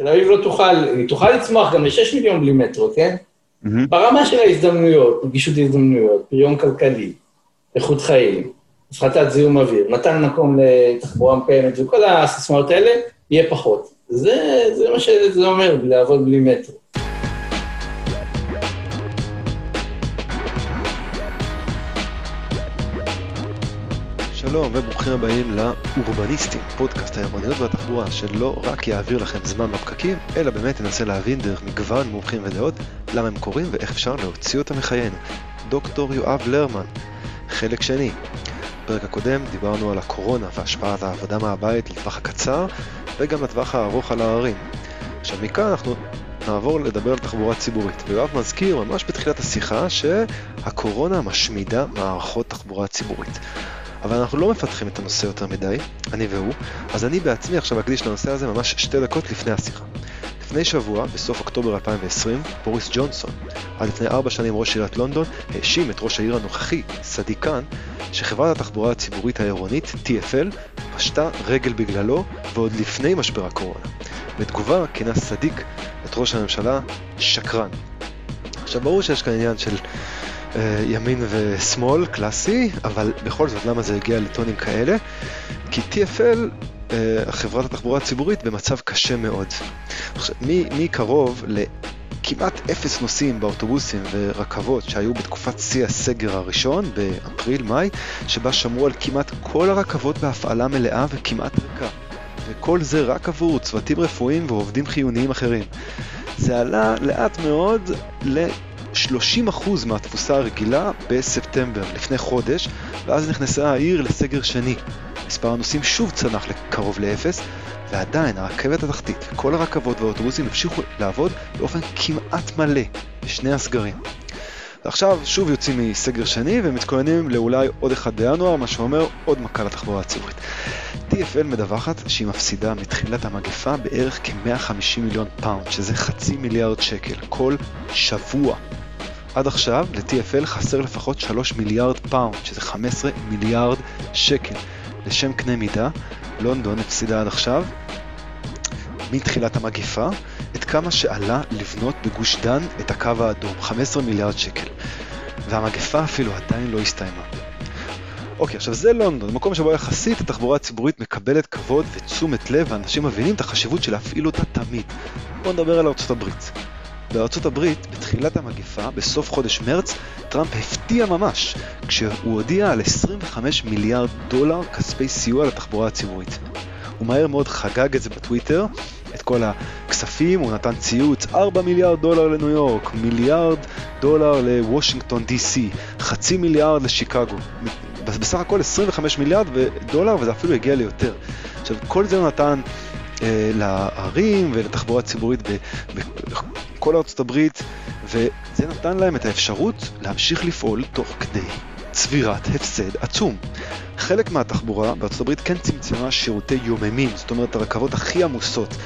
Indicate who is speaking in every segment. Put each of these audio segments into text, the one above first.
Speaker 1: תל אביב לא תוכל, היא תוכל לצמוח גם ל-6 מיליון בלי מטרו, כן? Mm-hmm. ברמה של ההזדמנויות, נגישות הזדמנויות, פריון כלכלי, איכות חיים, הפחתת זיהום אוויר, מתן מקום לתחבורה מקיימת וכל הסיסמאות האלה, יהיה פחות. זה, זה מה שזה אומר, לעבוד בלי מטרו.
Speaker 2: שלום וברוכים הבאים לאורבניסטים, פודקאסט העירוניות והתחבורה שלא רק יעביר לכם זמן בפקקים, אלא באמת ינסה להבין דרך מגוון מומחים ודעות למה הם קורים ואיך אפשר להוציא אותם מחיינו. דוקטור יואב לרמן, חלק שני. בפרק הקודם דיברנו על הקורונה והשפעת העבודה מהבית לטווח הקצר וגם לטווח הארוך על הערים. עכשיו מכאן אנחנו נעבור לדבר על תחבורה ציבורית, ויואב מזכיר ממש בתחילת השיחה שהקורונה משמידה מערכות תחבורה ציבורית. אבל אנחנו לא מפתחים את הנושא יותר מדי, אני והוא, אז אני בעצמי עכשיו אקדיש לנושא הזה ממש שתי דקות לפני השיחה. לפני שבוע, בסוף אוקטובר 2020, בוריס ג'ונסון, עד לפני ארבע שנים ראש עיריית לונדון, האשים את ראש העיר הנוכחי, סדיקן, שחברת התחבורה הציבורית העירונית, TFL, פשטה רגל בגללו, ועוד לפני משבר הקורונה. בתגובה כינה סדיק את ראש הממשלה שקרן. עכשיו ברור שיש כאן עניין של ימין ושמאל, קלאסי, אבל בכל זאת למה זה הגיע לטונים כאלה? כי TFL, אה, חברת התחבורה הציבורית, במצב קשה מאוד. מקרוב לכמעט אפס נוסעים באוטובוסים ורכבות שהיו בתקופת שיא הסגר הראשון, באפריל-מאי, שבה שמרו על כמעט כל הרכבות בהפעלה מלאה וכמעט ריקה. וכל זה רק עבור צוותים רפואיים ועובדים חיוניים אחרים. זה עלה לאט מאוד ל... 30% מהתפוסה הרגילה בספטמבר, לפני חודש, ואז נכנסה העיר לסגר שני. מספר הנוסעים שוב צנח לקרוב לאפס, ועדיין הרכבת התחתית וכל הרכבות והאוטובוסים המשיכו לעבוד באופן כמעט מלא בשני הסגרים. ועכשיו שוב יוצאים מסגר שני ומתכוננים לאולי עוד אחד בינואר, מה שאומר עוד מכה לתחבורה הציבורית. TFL מדווחת שהיא מפסידה מתחילת המגפה בערך כ-150 מיליון פאונד, שזה חצי מיליארד שקל, כל שבוע. עד עכשיו ל-TFL חסר לפחות 3 מיליארד פאונד, שזה 15 מיליארד שקל. לשם קנה מידה, לונדון הפסידה עד עכשיו, מתחילת המגיפה, את כמה שעלה לבנות בגוש דן את הקו האדום, 15 מיליארד שקל. והמגפה אפילו עדיין לא הסתיימה. אוקיי, עכשיו זה לונדון, מקום שבו יחסית התחבורה הציבורית מקבלת כבוד ותשומת לב ואנשים מבינים את החשיבות של להפעיל אותה תמיד. בואו נדבר על ארצות הברית. בארצות הברית, בתחילת המגיפה, בסוף חודש מרץ, טראמפ הפתיע ממש, כשהוא הודיע על 25 מיליארד דולר כספי סיוע לתחבורה הציבורית. הוא מהר מאוד חגג את זה בטוויטר, את כל הכספים, הוא נתן ציוץ 4 מיליארד דולר לניו יורק, מיליארד דולר לוושינגטון די.סי, חצי מיליארד לשיקגו. בסך הכל 25 מיליארד דולר וזה אפילו הגיע ליותר. עכשיו, כל זה הוא נתן לערים ולתחבורה ציבורית בכל ארצות הברית, וזה נתן להם את האפשרות להמשיך לפעול תוך כדי צבירת הפסד עצום. חלק מהתחבורה בארצות הברית כן צמצמה שירותי יוממים, זאת אומרת הרכבות הכי עמוסות,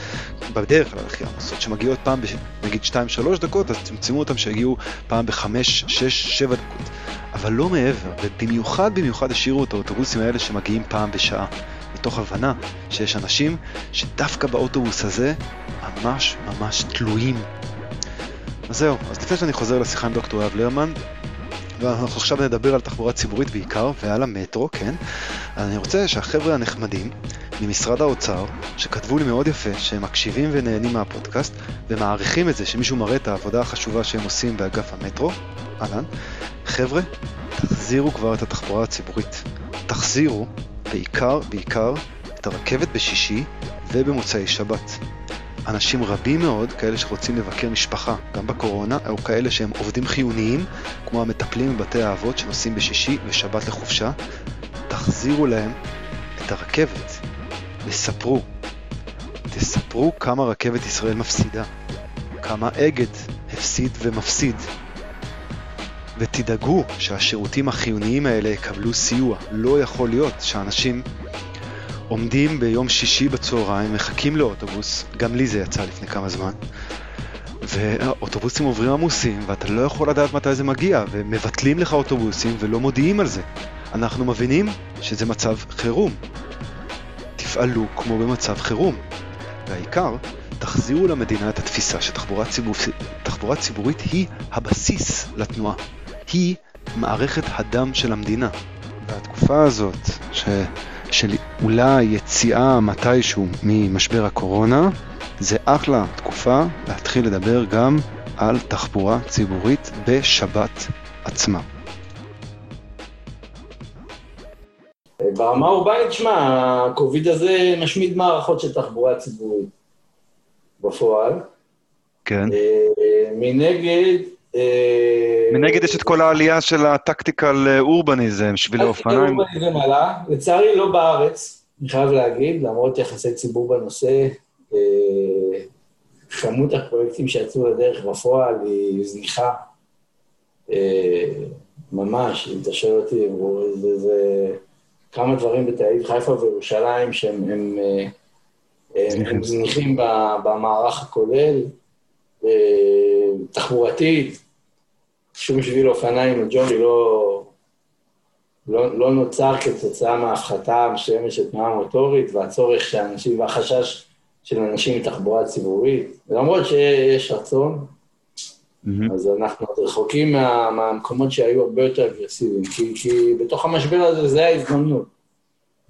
Speaker 2: בדרך כלל הכי עמוסות, שמגיעות פעם נגיד 2-3 דקות, אז צמצמו אותם שיגיעו פעם ב-5, 6, 7 דקות. אבל לא מעבר, ובמיוחד במיוחד השאירו את האוטובוסים האלה שמגיעים פעם בשעה. מתוך הבנה שיש אנשים שדווקא באוטובוס הזה ממש ממש תלויים. אז זהו, אז לפני שאני חוזר לשיחה עם דוקטור יאב לרמן, ואנחנו עכשיו נדבר על תחבורה ציבורית בעיקר ועל המטרו, כן? אז אני רוצה שהחבר'ה הנחמדים ממשרד האוצר, שכתבו לי מאוד יפה שהם מקשיבים ונהנים מהפודקאסט ומעריכים את זה שמישהו מראה את העבודה החשובה שהם עושים באגף המטרו, אהלן, חבר'ה, תחזירו כבר את התחבורה הציבורית. תחזירו בעיקר, בעיקר, את הרכבת בשישי ובמוצאי שבת. אנשים רבים מאוד, כאלה שרוצים לבקר משפחה, גם בקורונה, או כאלה שהם עובדים חיוניים, כמו המטפלים בבתי האבות שנוסעים בשישי ושבת לחופשה, תחזירו להם את הרכבת וספרו. תספרו כמה רכבת ישראל מפסידה, כמה אגד הפסיד ומפסיד. ותדאגו שהשירותים החיוניים האלה יקבלו סיוע. לא יכול להיות שאנשים עומדים ביום שישי בצהריים, מחכים לאוטובוס, גם לי זה יצא לפני כמה זמן, ואוטובוסים עוברים עמוסים, ואתה לא יכול לדעת מתי זה מגיע, ומבטלים לך אוטובוסים ולא מודיעים על זה. אנחנו מבינים שזה מצב חירום. תפעלו כמו במצב חירום. והעיקר,
Speaker 3: תחזירו למדינה את התפיסה שתחבורה ציבור, ציבורית היא הבסיס לתנועה. היא מערכת הדם של המדינה. והתקופה הזאת, ש, של אולי יציאה מתישהו ממשבר הקורונה, זה אחלה תקופה להתחיל לדבר גם על תחבורה ציבורית בשבת עצמה.
Speaker 1: ברמה אורבנית, שמע, הקוביד הזה משמיד מערכות של תחבורה ציבורית בפועל.
Speaker 3: כן.
Speaker 1: אה, מנגד...
Speaker 3: אה, מנגד יש את כל העלייה של הטקטיקל אורבניזם, שבילי אופניים.
Speaker 1: טקטיקל אורבניזם עלה, לצערי לא בארץ, אני חייב להגיד, למרות יחסי ציבור בנושא, אה, כמות הפרויקטים שיצאו לדרך בפועל היא זניחה. ממש, אם אתה שואל אותי, זה, זה כמה דברים בתל אביב, חיפה וירושלים שהם הם, הם, הם זניחים במערך הכולל, תחבורתית, שום שביל אופניים או ג'וני לא, לא, לא נוצר כתוצאה מההפחתה המסוימת של תנועה מוטורית והצורך שאנשים, והחשש של אנשים מתחבורה ציבורית. למרות שיש רצון, mm-hmm. אז אנחנו עוד רחוקים מה, מהמקומות שהיו הרבה יותר אגרסיביים, כי, כי בתוך המשבר הזה זה ההזדמנות.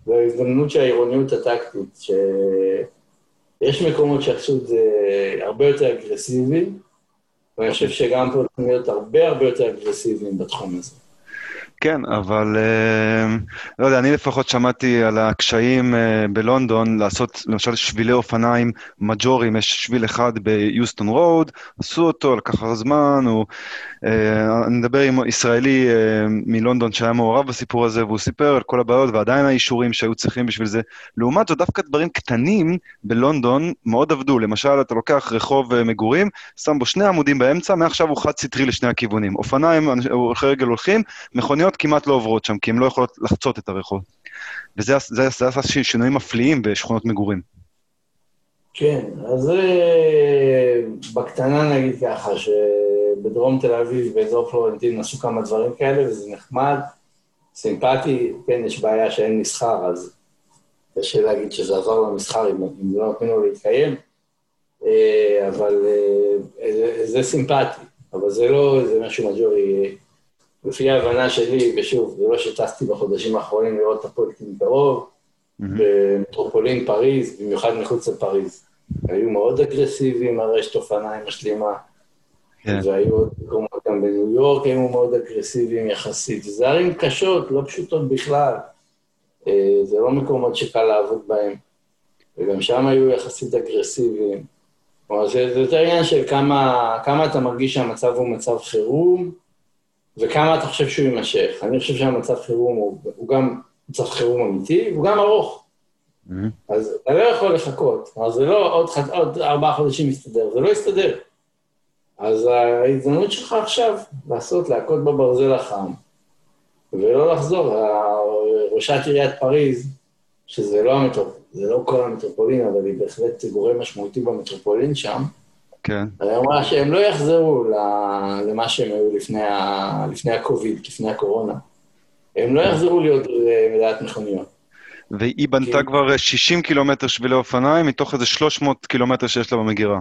Speaker 1: זו ההזדמנות של העירוניות הטקטית, שיש מקומות שעשו את זה הרבה יותר אגרסיבי, ואני חושב שגם פה צריכים להיות הרבה הרבה יותר אגרסיביים בתחום הזה.
Speaker 3: כן, אבל אה, לא יודע, אני לפחות שמעתי על הקשיים אה, בלונדון לעשות למשל שבילי אופניים מג'ורים, יש שביל אחד ביוסטון רוד, עשו אותו, לקח הרבה זמן, הוא... אה, אני מדבר עם ישראלי מלונדון שהיה מעורב בסיפור הזה, והוא סיפר על כל הבעיות ועדיין האישורים שהיו צריכים בשביל זה. לעומת זאת, דווקא דברים קטנים בלונדון מאוד עבדו. למשל, אתה לוקח רחוב מגורים, שם בו שני עמודים באמצע, מעכשיו הוא חד-סטרי לשני הכיוונים. אופניים, הולכי רגל הולכים, מכוניות מכוניות כמעט לא עוברות שם, כי הן לא יכולות לחצות את הרחוב. וזה עשה שינויים מפליאים בשכונות מגורים.
Speaker 1: כן, אז זה אה, בקטנה נגיד ככה, שבדרום תל אביב, באזור פלורנטין, עשו כמה דברים כאלה, וזה נחמד, סימפטי, כן, יש בעיה שאין מסחר, אז קשה להגיד שזה עזר למסחר אם, אם לא נותנים לו להתקיים, אה, אבל אה, זה סימפטי, אבל זה לא איזה משהו מג'ורי לפי ההבנה שלי, ושוב, זה לא שטסתי בחודשים האחרונים לראות את הפרויקטים מקרוב, במטרופולין פריז, במיוחד מחוץ לפריז. היו מאוד אגרסיביים, הרשת אופניים משלימה. כן. והיו עוד מקומות גם בניו יורק, היו מאוד אגרסיביים יחסית. זה ערים קשות, לא פשוטות בכלל. אה, זה לא מקומות שקל לעבוד בהם. וגם שם היו יחסית אגרסיביים. כלומר, זה, זה יותר עניין של כמה, כמה אתה מרגיש שהמצב הוא מצב חירום, וכמה אתה חושב שהוא יימשך. אני חושב שהמצב חירום הוא, הוא גם מצב חירום אמיתי, והוא גם ארוך. Mm-hmm. אז אתה לא יכול לחכות, אז זה לא עוד, עוד ארבעה חודשים יסתדר, זה לא יסתדר. אז ההזדמנות שלך עכשיו לעשות, להכות בברזל החם, ולא לחזור. ראשת עיריית פריז, שזה לא המטרופולין, זה לא כל המטרופולין, אבל היא בהחלט גורם משמעותי במטרופולין שם,
Speaker 3: כן.
Speaker 1: היא אמרה שהם לא יחזרו למה שהם היו לפני, ה... לפני הקוביד, לפני הקורונה. הם לא יחזרו להיות מלאת מכוניות.
Speaker 3: והיא בנתה כי... כבר 60 קילומטר שבילי אופניים, מתוך איזה 300 קילומטר שיש לה במגירה.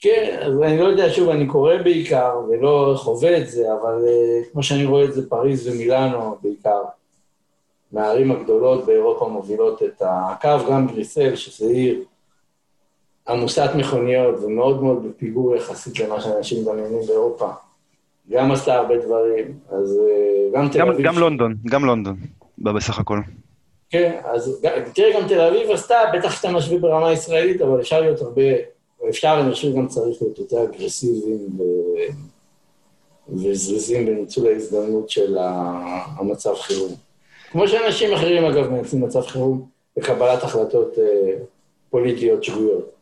Speaker 1: כן, אז אני לא יודע, שוב, אני קורא בעיקר, ולא חווה את זה, אבל uh, כמו שאני רואה את זה, פריז ומילאנו בעיקר, מהערים הגדולות באירופה מובילות את הקו, גם בריסל, שזה עיר עמוסת מכוניות ומאוד מאוד בפיגור יחסית למה שאנשים מדמיינים באירופה. גם עשתה הרבה דברים, אז אה, גם תל אביב...
Speaker 3: גם לונדון, גם לונדון, בסך הכל.
Speaker 1: כן, אז תראה, גם תל אביב עשתה, בטח שאתה משווה ברמה ישראלית, אבל אפשר להיות הרבה, אפשר, אני חושב, גם צריך להיות יותר אגרסיביים ו... וזריזים בניצול ההזדמנות של המצב חירום. כמו שאנשים אחרים, אגב, מנצלים מצב חירום לקבלת החלטות אה, פוליטיות שגויות.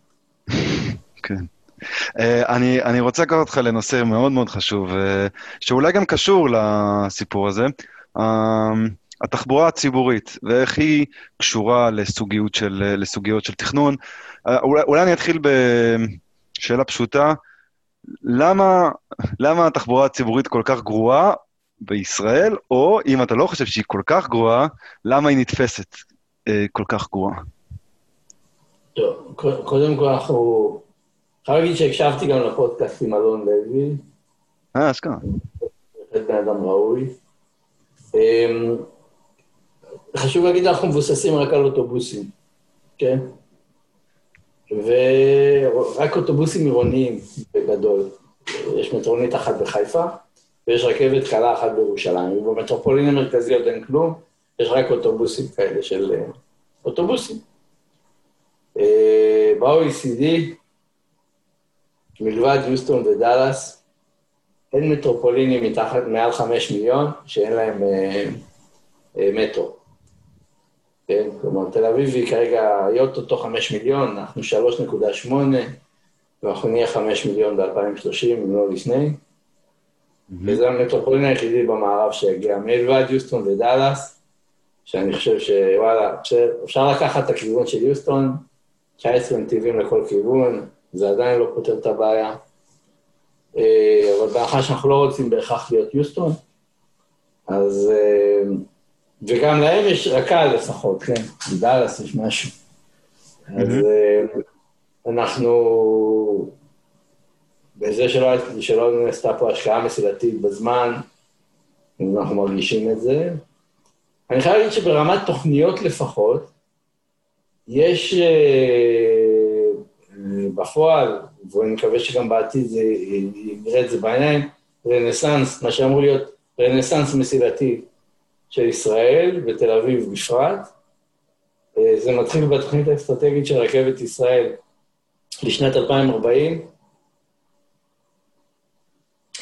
Speaker 3: כן. Uh, אני, אני רוצה לקחת אותך לנושא מאוד מאוד חשוב, uh, שאולי גם קשור לסיפור הזה, uh, התחבורה הציבורית, ואיך היא קשורה לסוגיות של, לסוגיות של תכנון. אולי, אולי אני אתחיל בשאלה פשוטה, למה, למה התחבורה הציבורית כל כך גרועה בישראל, או אם אתה לא חושב שהיא כל כך גרועה, למה היא נתפסת uh, כל כך גרועה?
Speaker 1: טוב, קודם כל אנחנו... חייב להגיד שהקשבתי גם לפודקאסט עם אלון לוי.
Speaker 3: אה, אשכרה.
Speaker 1: בהחלט בן אדם ראוי. אמ, חשוב להגיד, אנחנו מבוססים רק על אוטובוסים, כן? ורק אוטובוסים עירוניים בגדול. יש מטרונית אחת בחיפה, ויש רכבת קלה אחת בירושלים. ובמטרופולין המרכזי עוד אין כלום, יש רק אוטובוסים כאלה של... אה, אוטובוסים. אה, ב-OECD, מלבד יוסטון ודאלאס, אין מטרופולינים מתחת, מעל חמש מיליון שאין להם אה, אה, מטרו. כן, כלומר, תל אביב היא כרגע, היא אוטוטו חמש מיליון, אנחנו שלוש נקודה שמונה, ואנחנו נהיה חמש מיליון ב-2030, אם לא לפני. Mm-hmm. וזה המטרופולין היחידי במערב שהגיע, מלבד יוסטון ודאלאס, שאני חושב שוואלה, אפשר לקחת את הכיוון של יוסטון, 19 נתיבים לכל כיוון, זה עדיין לא פותר את הבעיה. אה, אבל בהנחה שאנחנו לא רוצים בהכרח להיות יוסטון, אז... אה, וגם להם יש רק"ל לפחות, כן, בדאלאס יש משהו. אז אה, אנחנו, בזה שלא, שלא נעשתה פה השקעה מסילתית בזמן, אנחנו מרגישים את זה. אני חייב להגיד שברמת תוכניות לפחות, יש בפועל, ואני מקווה שגם בעתיד זה, נראה את זה בעיניים, רנסאנס, מה שאמור להיות רנסאנס מסילתי של ישראל ותל אביב בפרט. אה, זה מתחיל בתוכנית האסטרטגית של רכבת ישראל לשנת 2040.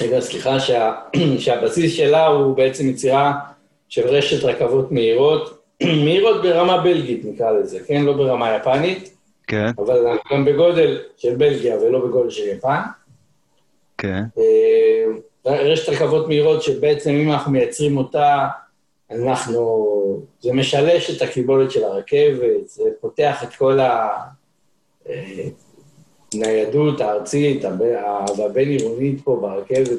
Speaker 1: רגע, סליחה, שה, שהבסיס שלה הוא בעצם יצירה של רשת רכבות מהירות, מהירות ברמה בלגית נקרא לזה, כן? לא ברמה יפנית.
Speaker 3: כן.
Speaker 1: אבל אנחנו גם בגודל של בלגיה ולא בגודל של יפן.
Speaker 3: כן.
Speaker 1: אה, רשת רכבות מהירות שבעצם אם אנחנו מייצרים אותה, אנחנו... זה משלש את הקיבולת של הרכבת, זה פותח את כל הניידות אה, הארצית והבין-עירונית פה ברכבת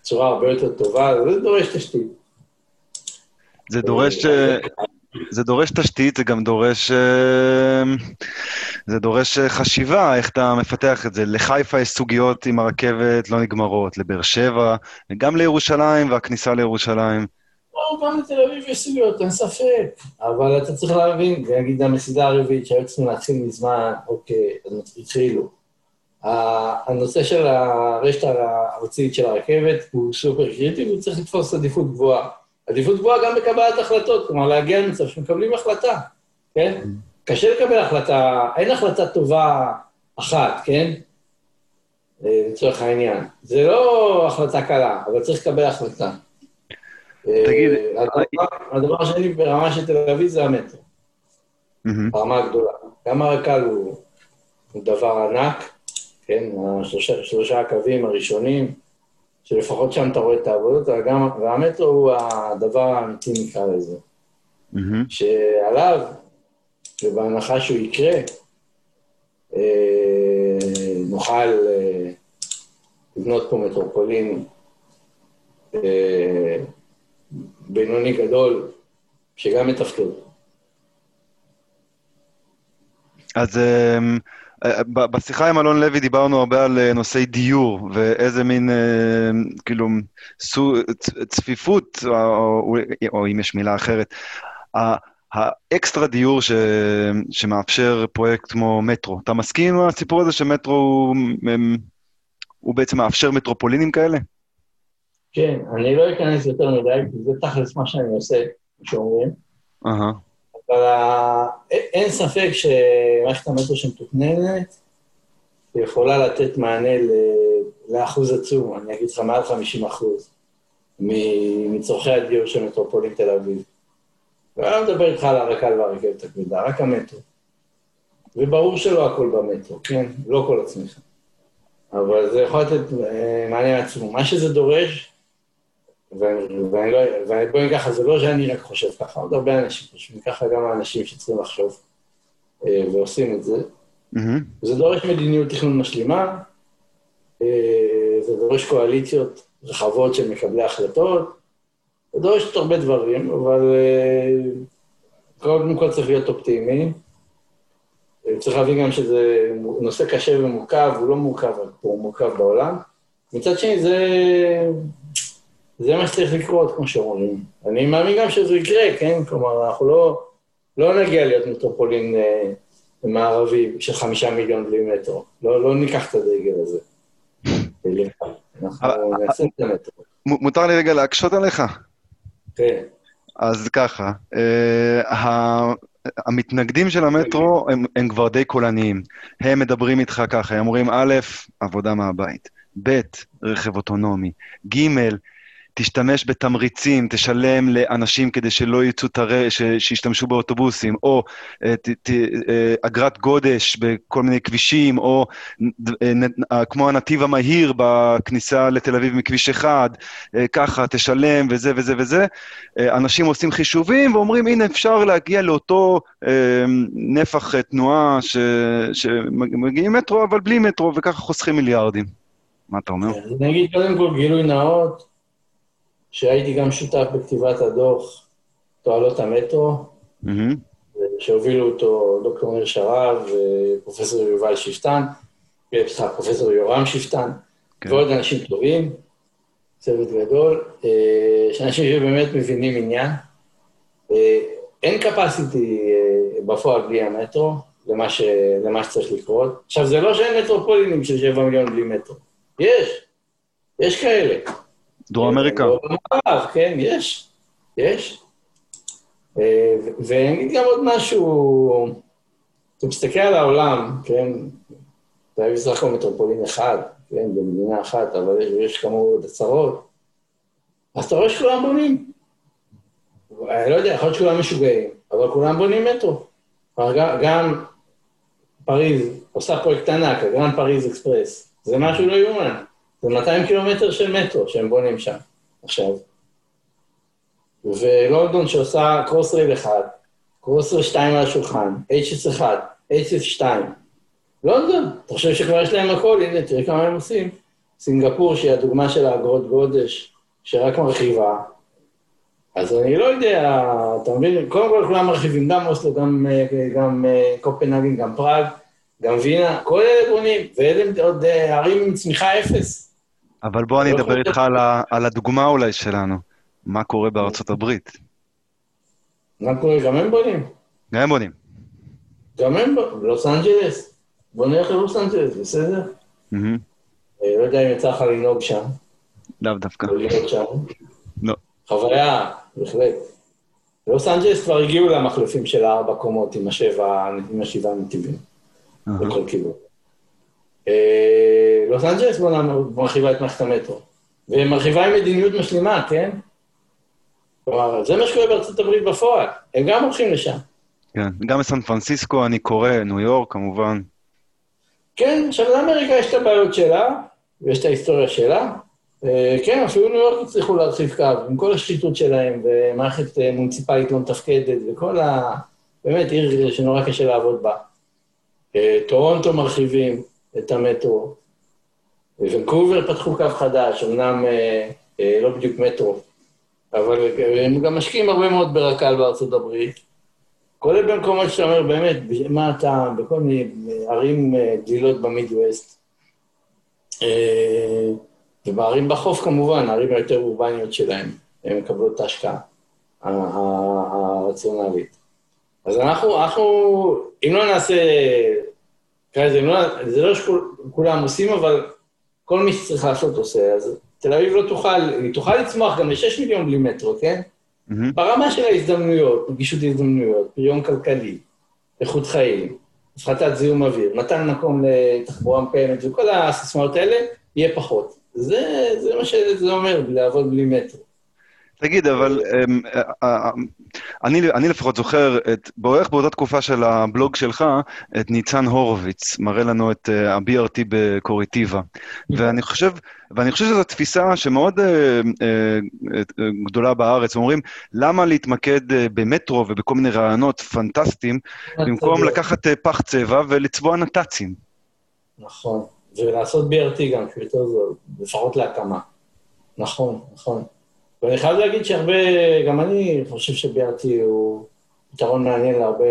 Speaker 1: בצורה הרבה יותר טובה, זה דורש תשתית.
Speaker 3: זה דורש... זה דורש תשתית, זה גם דורש... אה, זה דורש אה, חשיבה, איך אתה מפתח את זה. לחיפה יש סוגיות עם הרכבת לא נגמרות, לבאר שבע, וגם לירושלים והכניסה לירושלים.
Speaker 1: לא, גם לתל אביב יש סוגיות, אין ספק. אבל אתה צריך להבין, נגיד המסידה הרביעית שהיו צריכים להתחיל מזמן, אוקיי, אז התחילו. הנושא של הרשת הארצית של הרכבת הוא סופר קריטי, והוא צריך לתפוס עדיפות גבוהה. עדיפות גבוהה גם בקבלת החלטות, כלומר להגיע למצב שמקבלים החלטה, כן? קשה לקבל החלטה, אין החלטה טובה אחת, כן? אה, לצורך העניין. זה לא החלטה קלה, אבל צריך לקבל החלטה. תגיד... אה, הדבר, השני ברמה של תל אביב זה המטרו. ברמה הגדולה. גם הרק"ל הוא, דבר ענק, כן? שלושה הקווים הראשונים, שלפחות שם אתה רואה את העבודות, גם, והמטרו הוא הדבר האמיתי, נקרא לזה. Mm-hmm. שעליו, ובהנחה שהוא יקרה, אה, נוכל אה, לבנות פה מטרופולין אה, בינוני גדול, שגם מתפקד.
Speaker 3: אז... אה... בשיחה עם אלון לוי דיברנו הרבה על אה, נושאי דיור, ואיזה מין, אה, כאילו, צפיפות, או, או, או אם יש מילה אחרת, האקסטרה דיור ש, שמאפשר פרויקט כמו מטרו. אתה מסכים עם הסיפור הזה שמטרו הוא, הוא בעצם מאפשר מטרופולינים כאלה?
Speaker 1: כן, אני לא אכנס יותר מדי, כי זה תכלס מה שאני עושה, כמו שאומרים. Uh-huh. אבל אין ספק שמערכת המטרו שמתוכננת יכולה לתת מענה לאחוז עצום, אני אגיד לך מעל 50 אחוז, מצורכי הדיור של מטרופולין תל אביב. ואני לא מדבר איתך על הרק"ל והרכבת הכבדה, רק המטרו. וברור שלא הכל במטרו, כן? לא כל הצמיחה. אבל זה יכול לתת אה, מענה עצום. מה שזה דורש, ואני לא, ובואי נגיד ככה, זה לא שאני רק חושב ככה, עוד הרבה אנשים חושבים ככה, גם האנשים שצריכים לחשוב אה, ועושים את זה. Mm-hmm. זה דורש מדיניות תכנון משלימה, אה, זה דורש קואליציות רחבות של מקבלי החלטות, זה דורש עוד הרבה דברים, אבל אה, קודם כל צריך להיות אופטימי. צריך להבין גם שזה נושא קשה ומורכב, הוא לא מורכב, הוא מורכב בעולם. מצד שני, זה, זה מה שצריך לקרות, כמו שאומרים. אני מאמין גם שזה יקרה, כן? כלומר, אנחנו לא, לא נגיע להיות מטרופולין אה, מערבי של חמישה מיליון בלי מטרו. לא, לא ניקח את הדגל הזה. אנחנו נעשה את המטרו.
Speaker 3: מותר לי רגע להקשות עליך?
Speaker 1: כן.
Speaker 3: אז ככה, אה, המתנגדים של המטרו הם, הם כבר די קולניים. הם מדברים איתך ככה, הם אומרים, א', עבודה מהבית, ב', רכב אוטונומי, ג', תשתמש בתמריצים, תשלם לאנשים כדי שלא יצאו תראה, שישתמשו באוטובוסים, או אה, ת, ת, אה, אגרת גודש בכל מיני כבישים, או אה, כמו הנתיב המהיר בכניסה לתל אביב מכביש אחד, ככה, תשלם וזה וזה וזה. אנשים עושים חישובים ואומרים, הנה, אפשר להגיע לאותו נפח תנועה ש, שמגיעים מטרו, אבל בלי מטרו, וככה חוסכים מיליארדים. מה אתה אומר?
Speaker 1: אני אגיד קודם כל גילוי נאות, שהייתי גם שותף בכתיבת הדוח תועלות המטרו. שהובילו אותו דוקטור ניר שרב ופרופסור יובל שפטן, סליחה, פרופסור יורם שפטן, כן. ועוד אנשים טובים, צוות גדול, אה, שאנשים שבאמת מבינים עניין. אה, אין capacity אה, בפועל בלי המטרו, למה, ש, למה שצריך לקרות. עכשיו, זה לא שאין מטרופולינים של 7 מיליון בלי מטרו. יש, יש כאלה.
Speaker 3: דרום אמריקה.
Speaker 1: במערב, כן, יש, יש. אה, ואני אגיד גם עוד משהו, אתה מסתכל על העולם, כן, תל אביב בסך הכל מטרופולין אחד, כן, במדינה אחת, אבל יש, יש כמובן עוד הצהרות, אז אתה רואה שכולם בונים. אני לא יודע, יכול להיות שכולם משוגעים, אבל כולם בונים מטרו. גם, גם פריז עושה פרויקט ענק, ה Grand Paris Express, זה משהו לא יאומן. זה 200 קילומטר של מטרו שהם בונים שם עכשיו. ולונדון שעושה Crossrail אחד, Crossrail 2 על השולחן, HS1, HS2. לונדון, אתה חושב שכבר יש להם הכל, הנה, תראה כמה הם עושים. סינגפור, שהיא הדוגמה של האגרות גודש, שרק מרחיבה. אז אני לא יודע, אתה מבין? קודם כל כולם מרחיבים, גם אוסלו, גם, גם אה, קופנהגן, גם פראג, גם וינה, כל אלה בונים, ואלה עוד אה, ערים עם צמיחה אפס.
Speaker 3: אבל בוא אני לא אדבר איתך על, ה, על הדוגמה אולי שלנו. מה קורה בארצות הברית?
Speaker 1: מה קורה? גם הם בונים.
Speaker 3: גם הם בונים.
Speaker 1: גם הם בונים, לוס אנג'לס. בוא נלך ללוס אנג'לס, בסדר? אה, לא יודע אם יצא לך לנהוג שם.
Speaker 3: לאו דווקא.
Speaker 1: לא. חוויה, בהחלט. לוס אנג'לס כבר הגיעו למחלפים של הארבע קומות עם השבעה נתיבים. בכל כיוון. אה, לוס אנג'לס מרחיבה את מערכת המטרו, ומרחיבה עם מדיניות משלימה, כן? כלומר, זה מה שקורה בארצות הברית בפועל, הם גם הולכים לשם.
Speaker 3: כן, גם בסן פרנסיסקו אני קורא, ניו יורק כמובן.
Speaker 1: כן, עכשיו לאמריקה יש את הבעיות שלה, ויש את ההיסטוריה שלה. אה, כן, אפילו ניו יורק הצליחו להרחיב קו, עם כל השחיתות שלהם, ומערכת אה, מוניציפלית לא מתפקדת, וכל ה... באמת עיר שנורא קשה לעבוד בה. טורונטו מרחיבים, את המטרו. ונקובר פתחו קו חדש, אמנם אה, אה, לא בדיוק מטרו, אבל הם גם משקיעים הרבה מאוד ברק"ל בארצות הברית. כולל במקומות שאתה אומר, באמת, מה אתה, בכל מיני ערים אה, דלילות במידווסט. אה, ובערים בחוף כמובן, הערים היותר אורבניות שלהם, הן מקבלות את ההשקעה הרציונלית. אז אנחנו, אנחנו, אם לא נעשה זה לא, זה לא שכולם עושים, אבל כל מי שצריך לעשות עושה. אז תל אביב לא תוכל, היא תוכל לצמוח גם ל-6 מיליון בלי מטרו, כן? Mm-hmm. ברמה של ההזדמנויות, נגישות הזדמנויות, פריון כלכלי, איכות חיים, הפחתת זיהום אוויר, מתן מקום לתחבורה מפעמת וכל הסיסמאות האלה, יהיה פחות. זה, זה מה שזה אומר, לעבוד בלי מטרו.
Speaker 3: תגיד, אבל אמ, אה, אה, אני, אני לפחות זוכר את, בערך באותה תקופה של הבלוג שלך, את ניצן הורוביץ, מראה לנו את אה, ה-BRT בקוריטיבה. ואני חושב, ואני חושב שזו תפיסה שמאוד אה, אה, גדולה בארץ. אומרים, למה להתמקד במטרו ובכל מיני רעיונות פנטסטיים, במקום לקחת פח צבע ולצבוע נת"צים?
Speaker 1: נכון, ולעשות BRT גם, שהוא יותר זול, לפחות להקמה. נכון, נכון. ואני חייב להגיד שהרבה, גם אני חושב שביארטי הוא פתרון מעניין להרבה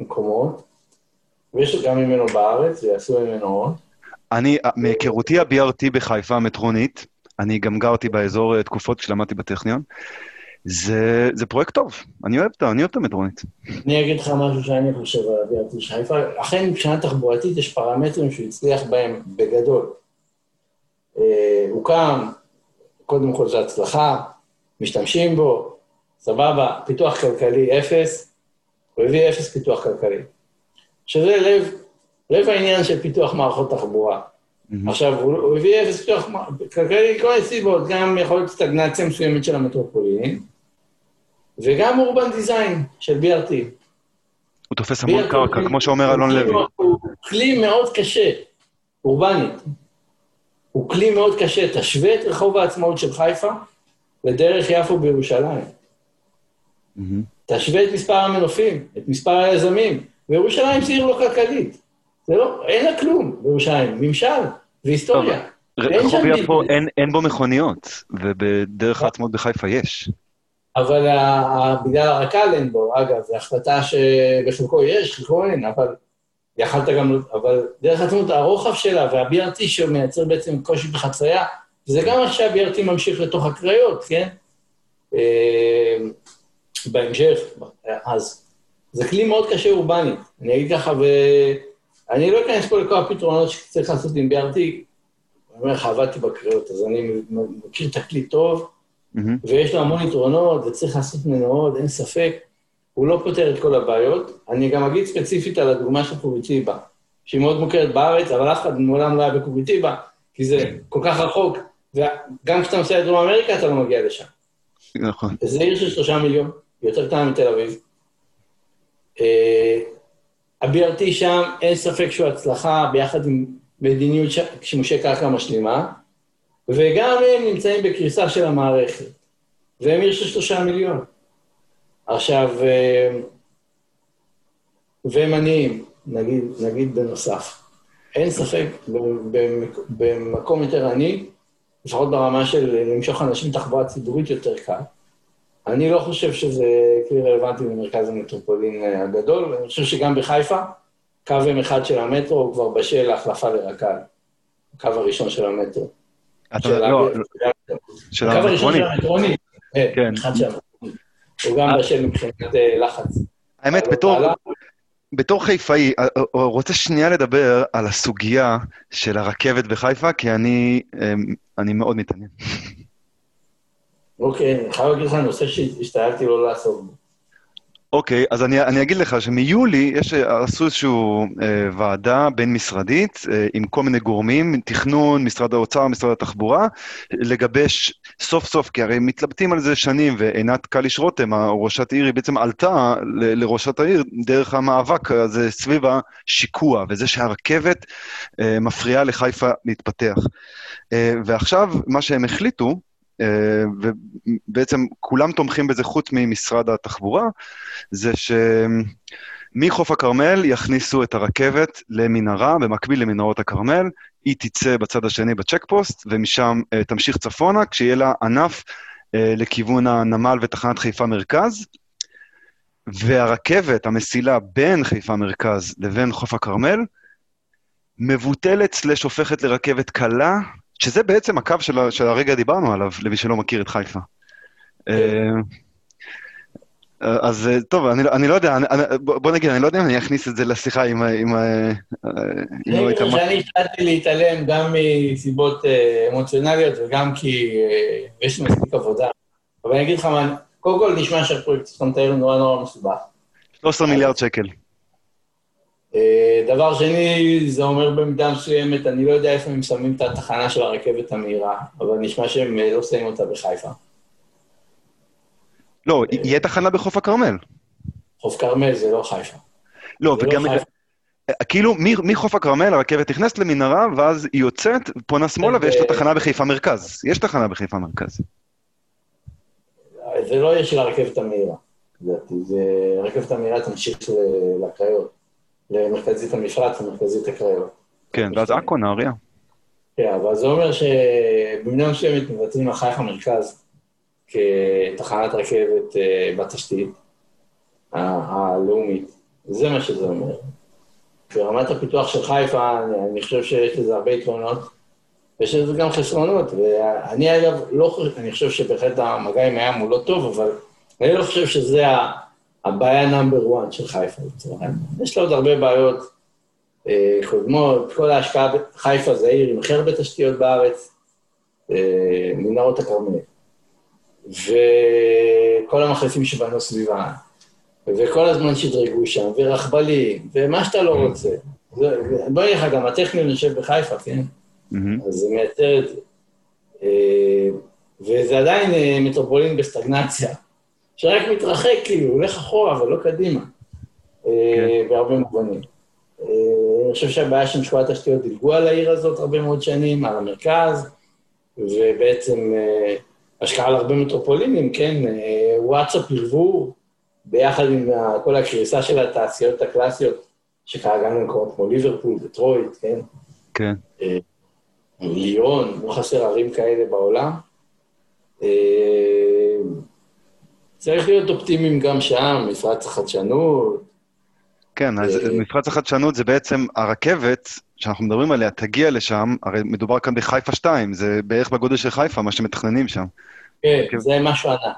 Speaker 1: מקומות, ויש גם ממנו בארץ, ויעשו ממנו עוד.
Speaker 3: אני, מהיכרותי ה-BRT בחיפה, המטרונית, אני גם גרתי באזור תקופות כשלמדתי בטכניון, זה, זה פרויקט טוב, אני אוהב, אני אוהב את המטרונית.
Speaker 1: אני אגיד לך משהו שאני חושב על ה-BRT של חיפה, אכן מבחינה תחבורתית יש פרמטרים שהוא הצליח בהם בגדול. אה, הוא קם, קודם כל זו הצלחה, משתמשים בו, סבבה, פיתוח כלכלי אפס, הוא הביא אפס פיתוח כלכלי. שזה לב, לב העניין של פיתוח מערכות תחבורה. Mm-hmm. עכשיו, הוא, הוא הביא אפס פיתוח כלכלי מכל סיבות, גם יכול להיות סטגנציה מסוימת של המטרופולין, וגם אורבן דיזיין של BRT.
Speaker 3: הוא תופס המון קרקע, כמו שאומר אלון לוי.
Speaker 1: הוא כלי מאוד קשה, אורבנית. הוא כלי מאוד קשה. תשווה את רחוב העצמאות של חיפה לדרך יפו בירושלים. Mm-hmm. תשווה את מספר המנופים, את מספר היזמים. וירושלים זה עיר לא כלכלית. זה לא, אין לה כלום בירושלים, ממשל והיסטוריה.
Speaker 3: רחוב יפו אין, אין בו מכוניות, ובדרך העצמאות בחיפה יש.
Speaker 1: אבל בגלל הרק"ל אין בו, אגב, זו החלטה שבחלקו יש, חלקו אין, אבל יכלת גם, אבל דרך עצמות הרוחב שלה וה-BRT שמייצר בעצם קושי בחצייה, זה גם מה שה-BRT ממשיך לתוך הקריות, כן? אה, בהמשך, אז זה כלי מאוד קשה אורבנית. אני אגיד ככה, ואני לא אכנס פה לכל הפתרונות שצריך לעשות עם BRT, אני אומר לך, עבדתי בקריות, אז אני מכיר את הכלי טוב, mm-hmm. ויש לו המון יתרונות, וצריך לעשות ממנו עוד, אין ספק. הוא לא פותר את כל הבעיות. אני גם אגיד ספציפית על הדוגמה של קוביטיבה, שהיא מאוד מוכרת בארץ, אבל אף אחד מעולם לא היה בקוביטיבה, כי זה כל כך רחוק, וגם כשאתה נוסע לדרום אמריקה, אתה לא מגיע לשם.
Speaker 3: נכון.
Speaker 1: זה עיר של שלושה מיליון, יותר קטנה מתל אביב. ה-BRT שם, אין ספק שהוא הצלחה ביחד עם מדיניות שימושי קרקע משלימה, וגם הם נמצאים בקריסה של המערכת, והם עיר של שלושה מיליון. עכשיו, והם עניים, נגיד, נגיד בנוסף. אין ספק, במקום יותר עני, לפחות ברמה של למשוך אנשים תחבורה ציבורית יותר קל. אני לא חושב שזה כלי רלוונטי במרכז המטרופולין אה, הגדול, ואני חושב שגם בחיפה, קו M1 של המטרו הוא כבר בשל להחלפה לרק"ל, הקו הראשון של המטרו.
Speaker 3: אתה לא,
Speaker 1: של הקו הראשון של המטרוני, אה, כן. אחד המטרוני. הוא גם בשל מבחינת אה, לחץ.
Speaker 3: האמת, בתור... בתור חיפאי, רוצה שנייה לדבר על הסוגיה של הרכבת בחיפה, כי אני, אני מאוד מתעניין.
Speaker 1: אוקיי, אני חייב להגיד לך נושא שהשתדלתי לא לעסוק בו.
Speaker 3: אוקיי, אז אני, אני אגיד לך שמיולי יש, עשו איזושהי אה, ועדה בין-משרדית אה, עם כל מיני גורמים, תכנון, משרד האוצר, משרד התחבורה, לגבש סוף סוף, כי הרי מתלבטים על זה שנים, ועינת קליש רותם, ראשת העיר, היא בעצם עלתה ל, לראשת העיר דרך המאבק הזה סביב השיקוע, וזה שהרכבת אה, מפריעה לחיפה להתפתח. אה, ועכשיו, מה שהם החליטו, ובעצם כולם תומכים בזה חוץ ממשרד התחבורה, זה שמחוף הכרמל יכניסו את הרכבת למנהרה, במקביל למנהרות הכרמל, היא תצא בצד השני בצ'ק פוסט, ומשם uh, תמשיך צפונה, כשיהיה לה ענף uh, לכיוון הנמל ותחנת חיפה מרכז, והרכבת, המסילה בין חיפה מרכז לבין חוף הכרמל, מבוטלת סלש הופכת לרכבת קלה שזה בעצם הקו של, של הרגע דיברנו עליו, למי שלא מכיר את חיפה. אה, אז אה, טוב, אני, אני לא יודע, אני, בוא נגיד, אני לא יודע אם אני אכניס את זה לשיחה עם... עם,
Speaker 1: אה, אני חושב שאני החלטתי להתעלם גם מסיבות אמוציונליות וגם כי יש מספיק עבודה. אבל אני אגיד לך מה, קודם כל נשמע שהפרויקט שאתה מתאר נורא נורא מסובך.
Speaker 3: 13 מיליארד שקל.
Speaker 1: אה, דבר שני, זה אומר במידה מסוימת, אני לא יודע איפה הם שמים את התחנה של הרכבת המהירה, אבל נשמע שהם אה, לא שמים אותה בחיפה.
Speaker 3: לא, יהיה תחנה בחוף הכרמל.
Speaker 1: חוף כרמל זה לא חיפה.
Speaker 3: לא, וגם... לא כאילו, מחוף הכרמל הרכבת נכנסת למנהרה, ואז היא יוצאת, פונה שמאלה, ויש לה תחנה בחיפה מרכז. יש תחנה בחיפה מרכז.
Speaker 1: זה לא יהיה של הרכבת המהירה. זה הרכבת המהירה תמשיך לקריות. למרכזית המפרץ ומרכזית הקריות.
Speaker 3: כן, ואז עכו, נהריה.
Speaker 1: כן, אבל זה אומר שבמידה מסוימת מבטלים אחריך המרכז כתחנת רכבת אה, בתשתית הלאומית. זה מה שזה אומר. ברמת הפיתוח של חיפה, אני, אני חושב שיש לזה הרבה יתרונות, ויש לזה גם חסרונות, ואני אגב לא חושב, אני חושב שבהחלט המגע עם הים הוא לא טוב, אבל אני לא חושב שזה הבעיה נאמבר 1 של חיפה, יש לה עוד הרבה בעיות אה, קודמות, כל ההשקעה, חיפה זה עיר עם הכי הרבה תשתיות בארץ, אה, מנהרות הכרמל, וכל המחלפים שבנו סביבה, וכל הזמן שדרגו שם, ורכבלים, ומה שאתה לא רוצה. בוא נגיד לך, גם הטכניון יושב בחיפה, כן? אז זה מייצר את זה. אה, וזה עדיין אה, מטרופולין בסטגנציה, שרק מתרחק, כאילו, הולך אחורה ולא קדימה, אה, כן. בהרבה מובנים. אני חושב שהבעיה של משקולת התשתיות דילגו על העיר הזאת הרבה מאוד שנים, על המרכז, ובעצם השקעה על הרבה מטרופולינים, כן? וואטסאפ ערבוב, ביחד עם כל הקריסה של התעשיות הקלאסיות, שקרה גם במקומות כמו ליברפול, דטרויט, כן?
Speaker 3: כן. אה,
Speaker 1: ליון, לא חסר ערים כאלה בעולם. אה, צריך להיות אופטימיים גם שם, מפרץ החדשנות.
Speaker 3: כן, אז אה, מפרץ החדשנות זה בעצם הרכבת שאנחנו מדברים עליה, תגיע לשם, הרי מדובר כאן בחיפה 2, זה בערך בגודל של חיפה, מה שמתכננים שם.
Speaker 1: כן, זה משהו ענק.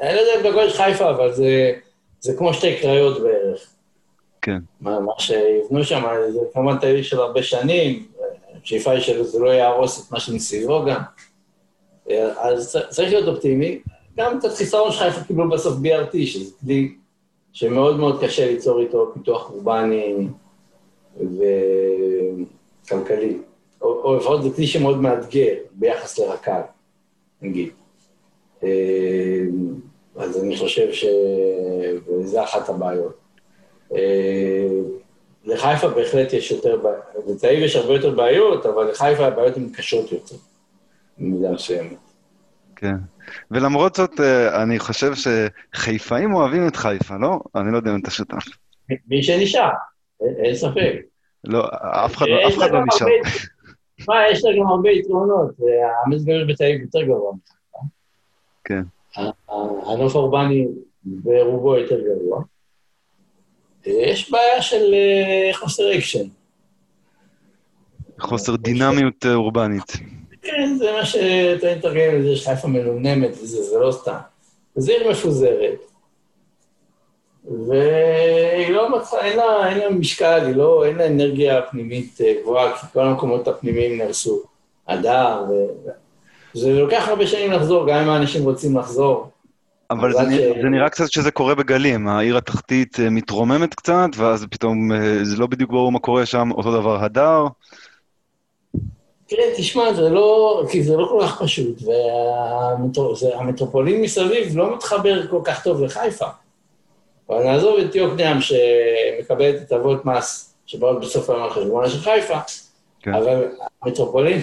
Speaker 1: אין לזה בגודל חיפה, אבל זה, זה כמו שתי קריות בערך.
Speaker 3: כן.
Speaker 1: מה, מה שיבנו שם, זה כמובן תהליך של הרבה שנים, השאיפה היא שזה לא יהרוס את מה שמסביבו גם. אז צריך להיות אופטימי. גם את החיסרון של חיפה קיבלו בסוף BRT, שזה כלי שמאוד מאוד קשה ליצור איתו פיתוח אורבני וכלכלי. או, או לפחות זה כלי שמאוד מאתגר ביחס לרק"ל, נגיד. אה, אז אני חושב שזה אחת הבעיות. אה, לחיפה בהחלט יש יותר בעיות, אביב יש הרבה יותר בעיות, אבל לחיפה הבעיות הן קשות יותר, במידה מסוימת.
Speaker 3: כן. ולמרות זאת, אה, אני חושב שחיפאים אוהבים את חיפה, לא? אני לא יודע אם אתה שותף.
Speaker 1: מי שנשאר, אין ספק.
Speaker 3: לא, אף אחד לא, לא נשאר.
Speaker 1: מה, יש לה גם הרבה יתרונות, המזגר בתל אביב יותר גבוה.
Speaker 3: כן.
Speaker 1: הנוף האורבני ברובו יותר גרוע. יש בעיה של אה, חוסר אקשן.
Speaker 3: חוסר דינמיות אה, אורבנית.
Speaker 1: כן, זה מה שאתה מתרגם לזה, שחיפה מנומנמת וזה, זה לא סתם. זו עיר מפוזרת, והיא לא מצאה, אין לה, אין לה משקל, היא לא, אין לה אנרגיה פנימית אה, גבוהה, כי כל המקומות הפנימיים נהרסו. הדר, ו... זה לוקח הרבה שנים לחזור, גם אם האנשים רוצים לחזור.
Speaker 3: אבל זה, ש... זה נראה קצת שזה קורה בגלים, העיר התחתית אה, מתרוממת קצת, ואז פתאום אה, זה לא בדיוק ברור מה קורה שם, אותו דבר הדר.
Speaker 1: כן, תשמע, זה לא, כי זה לא כל כך פשוט, והמטרופולין מסביב לא מתחבר כל כך טוב לחיפה. אבל נעזוב את יוקנעם שמקבלת הטבות מס שבאות בסוף היום על חשבונה של חיפה, כן. אבל המטרופולין,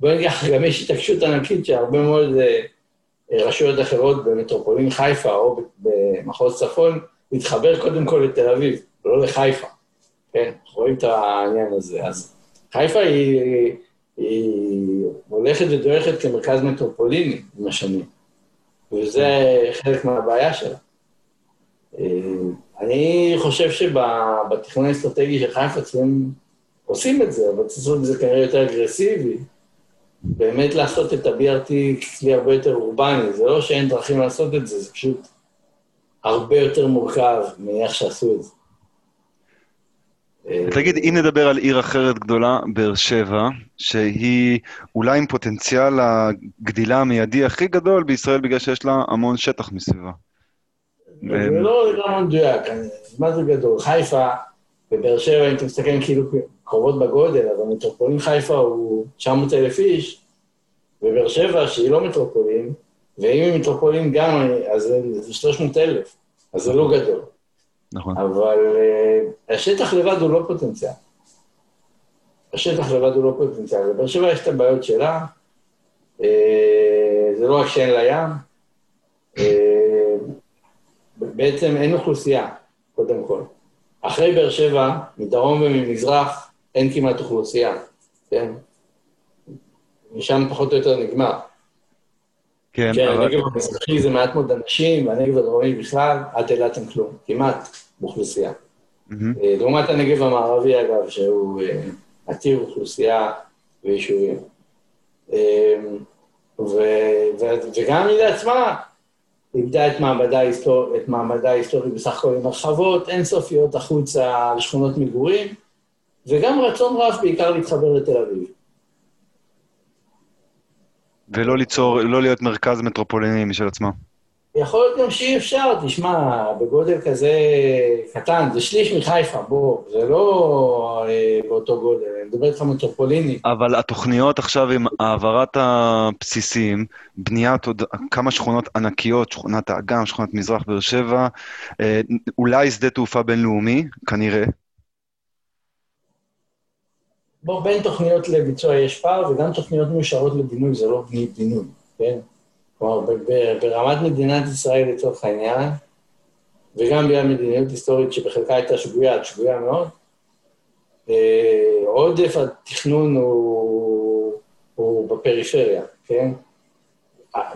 Speaker 1: בוא נגיד לך, גם יש התעקשות ענקית שהרבה מאוד אה, רשויות אחרות במטרופולין חיפה או במחוז צפון, להתחבר קודם כל לתל אביב, ולא לחיפה. כן, רואים את העניין הזה. אז חיפה היא, היא הולכת ודורכת כמרכז מטרופוליני עם השנים, וזה חלק מהבעיה שלה. אה, אני חושב שבתכנון האסטרטגי של חיפה צריכים, עושים את זה, אבל צריך לעשות את זה כנראה יותר אגרסיבי. באמת לעשות את ה-BRT ככלי הרבה יותר אורבני, זה לא שאין דרכים לעשות את זה, זה פשוט הרבה יותר מורכב מאיך שעשו את זה.
Speaker 3: תגיד, אם נדבר על עיר אחרת גדולה, באר שבע, שהיא אולי עם פוטנציאל הגדילה המיידי הכי גדול בישראל, בגלל שיש לה המון שטח מסביבה.
Speaker 1: זה לא לגמרי מדויק, מה זה גדול? חיפה ובאר שבע, אם אתה מסתכל כאילו קרובות בגודל, אבל מטרופולין חיפה הוא 900 אלף איש, ובאר שבע, שהיא לא מטרופולין, ואם היא מטרופולין גם, אז זה 300 אלף, אז זה לא גדול.
Speaker 3: נכון.
Speaker 1: אבל uh, השטח לבד הוא לא פוטנציאל. השטח לבד הוא לא פוטנציאל. לבאר שבע יש את הבעיות שלה, uh, זה לא רק שאין לה ים, uh, בעצם אין אוכלוסייה, קודם כל. אחרי באר שבע, מדרום וממזרח, אין כמעט אוכלוסייה, כן? משם פחות או יותר נגמר.
Speaker 3: כן,
Speaker 1: כן אבל... הנגב המזרחי זה מעט מאוד אנשים, והנגב הדרומי בכלל, עד אילת כלום, כמעט, באוכלוסייה. Mm-hmm. לעומת הנגב המערבי, אגב, שהוא עתיר אוכלוסייה ויישובים. וגם המדינה עצמה איבדה את מעמדה, ההיסטור... את מעמדה ההיסטורי בסך הכל עם הרחבות אינסופיות החוצה לשכונות מגורים, וגם רצון רב בעיקר להתחבר לתל אביב.
Speaker 3: ולא ליצור, לא להיות מרכז מטרופוליני משל עצמו.
Speaker 1: יכול להיות גם שאי אפשר, תשמע, בגודל כזה קטן, זה שליש מחיפה, בוא, זה לא אה, באותו גודל, אני מדבר איתך מטרופוליני.
Speaker 3: אבל התוכניות עכשיו עם העברת הבסיסים, בניית עוד כמה שכונות ענקיות, שכונת האגם, שכונת מזרח באר שבע, אה, אולי שדה תעופה בינלאומי, כנראה.
Speaker 1: בין תוכניות לביצוע יש פער, וגם תוכניות מאושרות לבינוי, זה לא בינוי, כן? כלומר, ברמת מדינת ישראל לצורך העניין, וגם בגלל מדיניות היסטורית שבחלקה הייתה שגויה, שגויה מאוד, אה, עודף התכנון הוא, הוא בפריפריה, כן?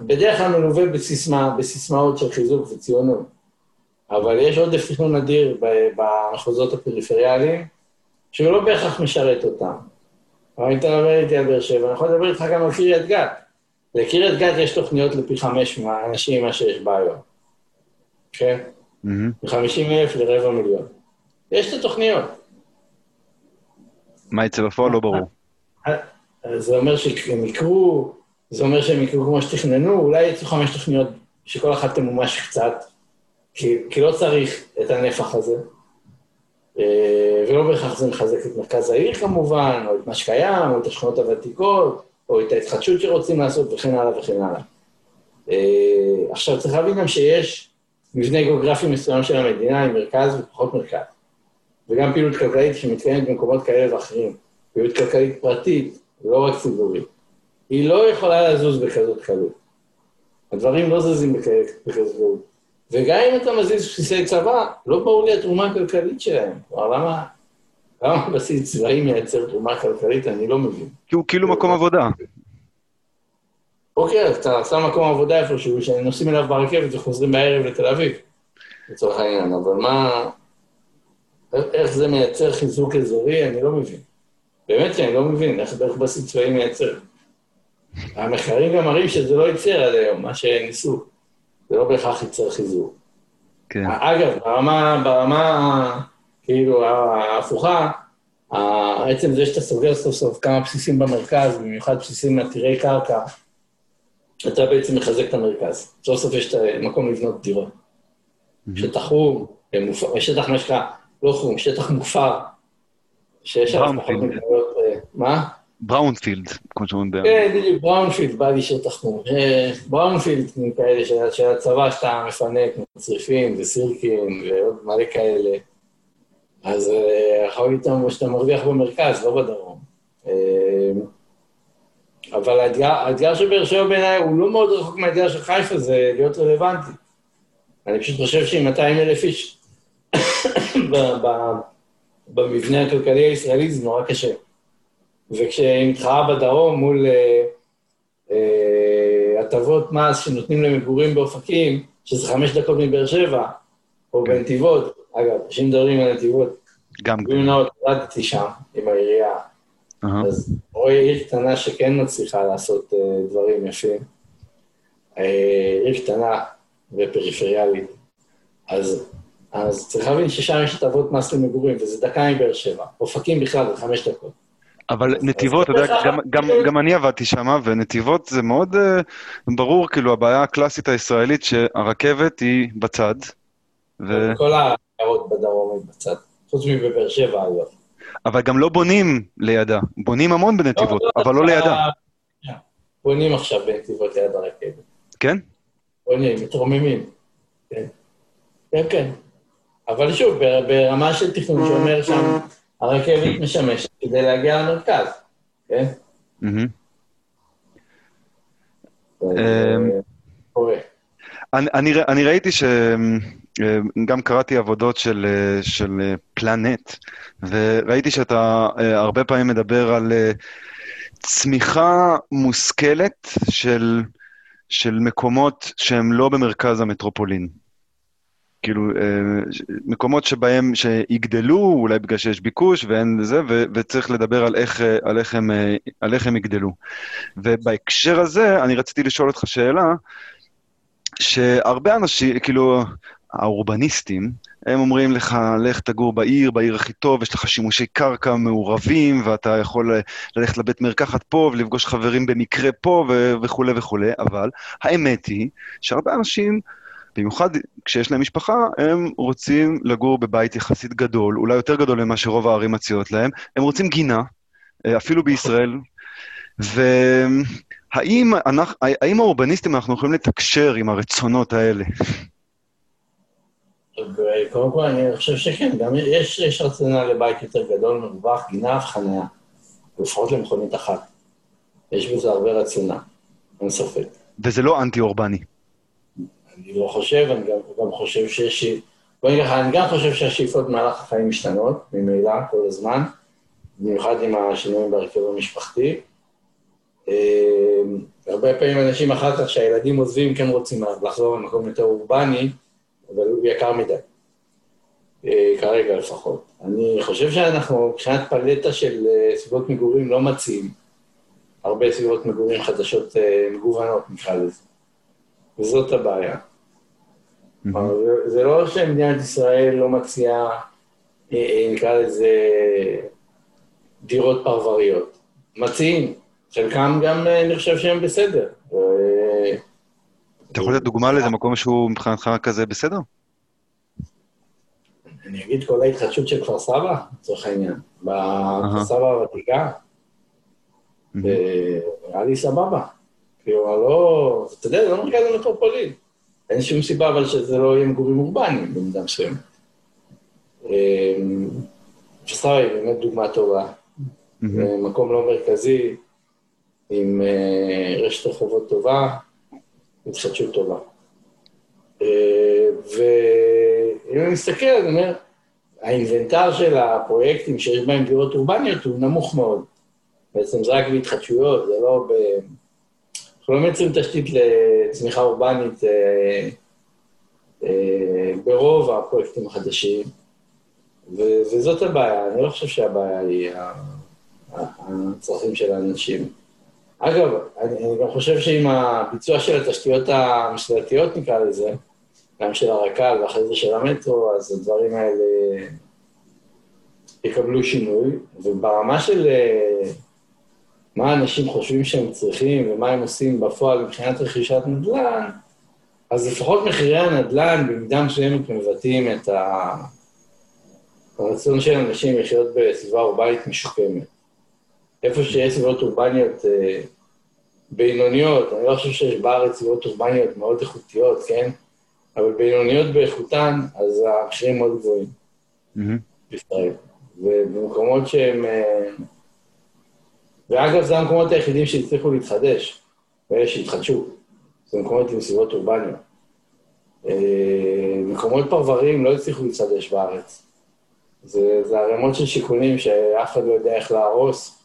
Speaker 1: בדרך כלל מלווה בסיסמה, בסיסמאות של חיזוק וציונות, אבל יש עודף תכנון אדיר במחוזות הפריפריאליים, שהוא לא בהכרח משרת אותם. אבל אם אתה מדבר איתי על באר שבע, אני יכול לדבר איתך גם על קריית גת. לקריית גת יש תוכניות לפי חמש מהאנשים ממה שיש בה היום, כן? מ-50 אלף לרבע מיליון. יש את התוכניות.
Speaker 3: מה יצא בפועל? לא ברור.
Speaker 1: זה אומר שהם יקרו, זה אומר שהם יקרו כמו שתכננו, אולי יצאו חמש תוכניות שכל אחת תמומש קצת, כי, כי לא צריך את הנפח הזה, ולא בהכרח זה מחזק את מרכז העיר כמובן, או את מה שקיים, או את השכונות הוותיקות, או את ההתחדשות שרוצים לעשות, וכן הלאה וכן הלאה. אה, עכשיו, צריך להבין גם שיש מבנה גיאוגרפי מסוים של המדינה עם מרכז ופחות מרכז, וגם פעילות כלכלית שמתקיימת במקומות כאלה ואחרים, פעילות כלכלית פרטית, לא רק ציבורית. היא לא יכולה לזוז בכזאת קלות. הדברים לא זזים בכזאת קלות. וגם אם אתה מזיז בסיסי צבא, לא ברור לי התרומה הכלכלית שלהם. כלומר, למה... למה בסיס צבאי מייצר תרומה כלכלית, אני לא מבין.
Speaker 3: כי הוא כאילו מקום עבודה.
Speaker 1: אוקיי, אז אתה שם מקום עבודה איפשהו, שנוסעים אליו ברכבת וחוזרים בערב לתל אביב, לצורך העניין, אבל מה... איך זה מייצר חיזוק אזורי, אני לא מבין. באמת שאני לא מבין איך בערך בסיס צבאי מייצר. המחקרים גם מראים שזה לא ייצר עד היום, מה שניסו. זה לא בהכרח ייצר חיזוק. כן. אגב, ברמה, ברמה כאילו ההפוכה, עצם זה שאתה סוגר סוף סוף כמה בסיסים במרכז, במיוחד בסיסים עתירי קרקע, אתה בעצם מחזק את המרכז. סוף סוף יש מקום לבנות דירות. שטח חום, שטח מה שנקרא, לא חום, שטח מופר, שיש עליו פחות מגבלות... אה, מה?
Speaker 3: בראונפילד, כמו שאומרים
Speaker 1: בעיה. כן, בדיוק, בראונפילד בא לי שטח חום. אה, בראונפילד, כאלה של הצבא שאתה מפנה, כמו צריפים וסירקין ועוד מלא כאלה. אז יכול אה, להיות שאתה מרוויח במרכז, לא בדרום. אה, אבל האתגר של באר שבע בעיניי הוא לא מאוד רחוק מהאתגר של חיפה, זה להיות רלוונטי. אני פשוט חושב שעם 200 אלף איש במבנה הכלכלי הישראלי זה נורא קשה. וכשהיא מתחרה בדרום מול אה, הטבות מס שנותנים למגורים באופקים, שזה חמש דקות מבאר שבע, או בנתיבות, אגב, אנשים מדברים על נתיבות.
Speaker 3: גם
Speaker 1: כן. נאות, עבדתי שם עם העירייה. אז רואי עיר קטנה שכן מצליחה לעשות uh, דברים יפים. Uh, עיר קטנה ופריפריאלית. אז, אז צריך להבין ששם יש הטבות מס למגורים, וזה דקה מבאר שבע. אופקים בכלל זה חמש דקות.
Speaker 3: אבל נתיבות, אתה יודע, גם, גם, גם אני עבדתי שם, ונתיבות זה מאוד uh, ברור, כאילו, הבעיה הקלאסית הישראלית שהרכבת היא בצד.
Speaker 1: ו... כל העיירות בדרום היא בצד, חוץ מבבאר שבע היום.
Speaker 3: אבל גם לא בונים לידה, בונים המון בנתיבות, לא, אבל לא, לא לידה.
Speaker 1: בונים עכשיו בנתיבות ליד הרכבת.
Speaker 3: כן?
Speaker 1: בונים, מתרוממים. כן, כן. כן. אבל שוב, ברמה של תכנון שאומר שם, הרכבת משמשת כדי להגיע למרכז, כן? אמ.
Speaker 3: אני, ראיתי שגם קראתי עבודות של, של פלנט, וראיתי שאתה אה, הרבה פעמים מדבר על אה, צמיחה מושכלת של, של מקומות שהם לא במרכז המטרופולין. כאילו, מקומות שבהם, שיגדלו, אולי בגלל שיש ביקוש ואין זה, ו, וצריך לדבר על איך, על, איך הם, על איך הם יגדלו. ובהקשר הזה, אני רציתי לשאול אותך שאלה, שהרבה אנשים, כאילו, האורבניסטים, הם אומרים לך, לך תגור בעיר, בעיר הכי טוב, יש לך שימושי קרקע מעורבים, ואתה יכול ללכת לבית מרקחת פה ולפגוש חברים במקרה פה וכולי וכולי, אבל האמת היא שהרבה אנשים, במיוחד כשיש להם משפחה, הם רוצים לגור בבית יחסית גדול, אולי יותר גדול ממה שרוב הערים מציעות להם, הם רוצים גינה, אה, אפילו בישראל, והאם אנחנו, האם האורבניסטים אנחנו יכולים לתקשר עם הרצונות האלה?
Speaker 1: קודם כל, אני חושב שכן, גם יש, יש רצונה לבית יותר גדול, מרווח, גינה וחניה, לפחות למכונית אחת. יש בזה הרבה רצונה, אין ספק.
Speaker 3: וזה לא אנטי-אורבני.
Speaker 1: אני לא חושב, אני גם, גם חושב שיש... בואי נגיד לך, אני גם חושב שהשאיפות במהלך החיים משתנות, ממילא, כל הזמן, במיוחד עם השינויים בהרכב המשפחתי. אה, הרבה פעמים אנשים אחר כך, שהילדים עוזבים, כן רוצים לחזור למקום יותר אורבני, אבל הוא יקר מדי. אה, כרגע לפחות. אני חושב שאנחנו, מבחינת פלטה של אה, סביבות מגורים, לא מציעים הרבה סביבות מגורים חדשות אה, מגוונות, נקרא לזה. וזאת הבעיה. Mm-hmm. זה לא שמדינת ישראל לא מציעה, נקרא לזה, דירות פרבריות. מציעים. חלקם גם, אני חושב שהם בסדר.
Speaker 3: אתה יכול לתת דוגמה לאיזה מקום שהוא מבחינתך כזה בסדר?
Speaker 1: אני אגיד כל ההתחדשות של כפר סבא, לצורך העניין. בכפר סבא הוותיקה, נראה לי סבבה. כאילו, לא... אתה יודע, זה לא מרכז המטרופולין. אין שום סיבה אבל שזה לא יהיה מגורים אורבניים במידה מסוימת. כפר סבא היא באמת דוגמה טובה. מקום לא מרכזי, עם אה, רשת רחובות טובה, התחדשות טובה. אה, ואם אני מסתכל, אני אומר, האינבנטר של הפרויקטים שיש בהם דירות אורבניות הוא נמוך מאוד. בעצם זה רק בהתחדשויות, זה לא ב... אנחנו לא מייצרים תשתית לצמיחה אורבנית אה, אה, ברוב הפרויקטים החדשים, וזאת הבעיה. אני לא חושב שהבעיה היא הצרכים של האנשים. אגב, אני, גם חושב שעם הביצוע של התשתיות המסלטיות, נקרא לזה, גם של הרק"ל ואחרי זה של המטרו, אז הדברים האלה יקבלו שינוי, וברמה של אה, מה אנשים חושבים שהם צריכים ומה הם עושים בפועל מבחינת רכישת נדל"ן, אז לפחות מחירי הנדל"ן במידה מסוימת מבטאים את הרצון של אנשים לחיות בסביבה אורבנית משוקמת. איפה שיש סביבות אורבניות אה, בינוניות, אני לא חושב שיש בארץ סביבות אורבניות מאוד איכותיות, כן? אבל בינוניות באיכותן, אז המחירים מאוד גבוהים בישראל. ובמקומות שהם... אה, ואגב, זה המקומות היחידים שהצליחו להתחדש, ואלה שהתחדשו. זה מקומות עם סביבות אורבניות. אה, מקומות פרבריים לא הצליחו להתחדש בארץ. זה, זה ערימות של שיכונים שאף אחד לא יודע איך להרוס,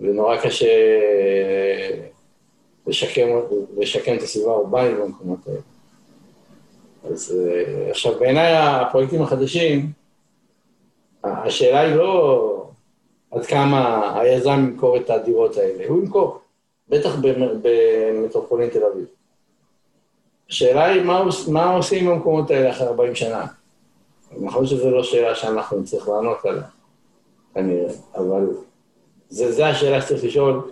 Speaker 1: ונורא קשה אה, לשקם, לשקם את הסביבה האורבנית במקומות האלה. אז אה, עכשיו, בעיניי הפרויקטים החדשים, השאלה היא לא עד כמה היזם ימכור את הדירות האלה, הוא ימכור, בטח במטרופולין תל אביב. השאלה היא מה, מה עושים במקומות האלה אחרי 40 שנה. נכון שזו לא שאלה שאנחנו נצטרך לענות עליה, כנראה, אבל זו השאלה שצריך לשאול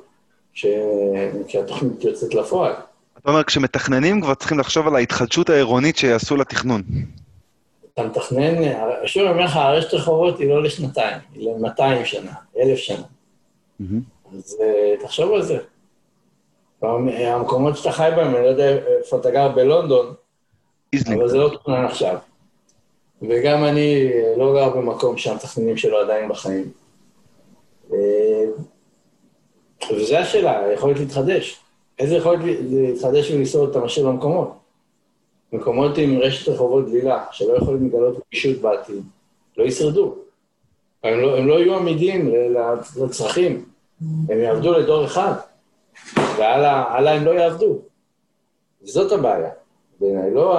Speaker 1: כשהתוכנית יוצאת לפועל.
Speaker 3: אתה אומר, כשמתכננים כבר צריכים לחשוב על ההתחדשות העירונית שיעשו לתכנון.
Speaker 1: אתה מתכנן, שוב אני אומר לך, הרשת רחובות היא לא לשנתיים, היא ל-200 שנה, אלף שנה. אז uh, תחשוב על זה. המקומות שאתה חי בהם, אני לא יודע איפה אתה גר בלונדון, אבל זה לא תוכנן עכשיו. וגם אני לא גר במקום שהמתכננים שלו עדיין בחיים. אה, וזו השאלה, היכולת להתחדש. איזה יכולת להתחדש ולשרוד אתה משאיר במקומות? מקומות עם רשת רחובות דלילה, שלא יכולים לגלות גמישות בעתיד, לא ישרדו. הם לא, הם לא יהיו עמידים לצרכים, הם יעבדו לדור אחד, והלאה הם לא יעבדו. זאת הבעיה בעיניי, לא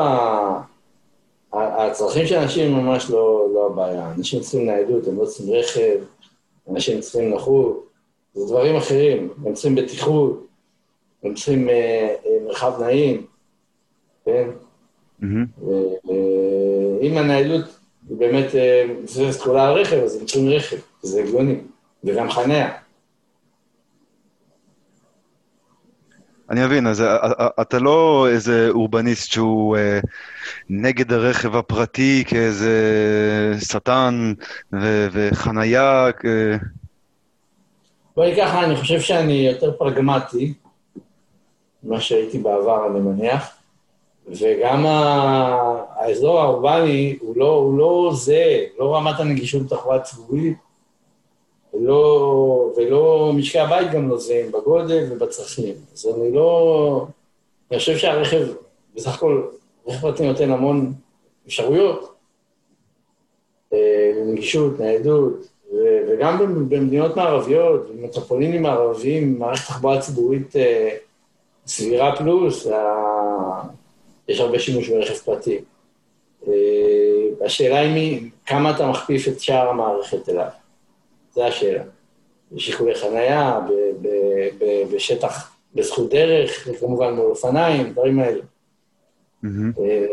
Speaker 1: הצרכים של אנשים הם ממש לא, לא הבעיה. אנשים צריכים ניידות, הם לא צריכים רכב, אנשים צריכים נוחות, זה דברים אחרים. הם צריכים בטיחות, הם צריכים אה, אה, מרחב נעים, כן? Mm-hmm. הניידות היא באמת אה, מבוססת כולה על רכב, אז הם צריכים רכב, זה הגיוני, וגם חניה.
Speaker 3: אני מבין, אז אה, אה, אתה לא איזה אורבניסט שהוא אה, נגד הרכב הפרטי כאיזה שטן ו- וחנייה.
Speaker 1: בואי ככה, אני חושב שאני יותר פרגמטי ממה שהייתי בעבר, אני מניח, וגם האזור האורבני הוא לא, הוא לא זה, לא רמת הנגישות בתחבורה ציבורית, ולא, ולא משקי הבית גם לא זהים בגודל ובצרכים. אז אני לא... אני חושב שהרכב, בסך הכל, רכב פרטי נותן המון אפשרויות, אה, נגישות, ניידות, וגם במדינות מערביות, במטרופולינים מערביים, מערכת תחבורה ציבורית אה, סבירה פלוס, יש הרבה שימוש ברכב פרטי. אה, השאלה היא כמה אתה מכפיף את שאר המערכת אליו. זו השאלה. בשיקולי חנייה, בשטח, בזכות דרך, וכמובן מול אופניים, דברים האלה. אה,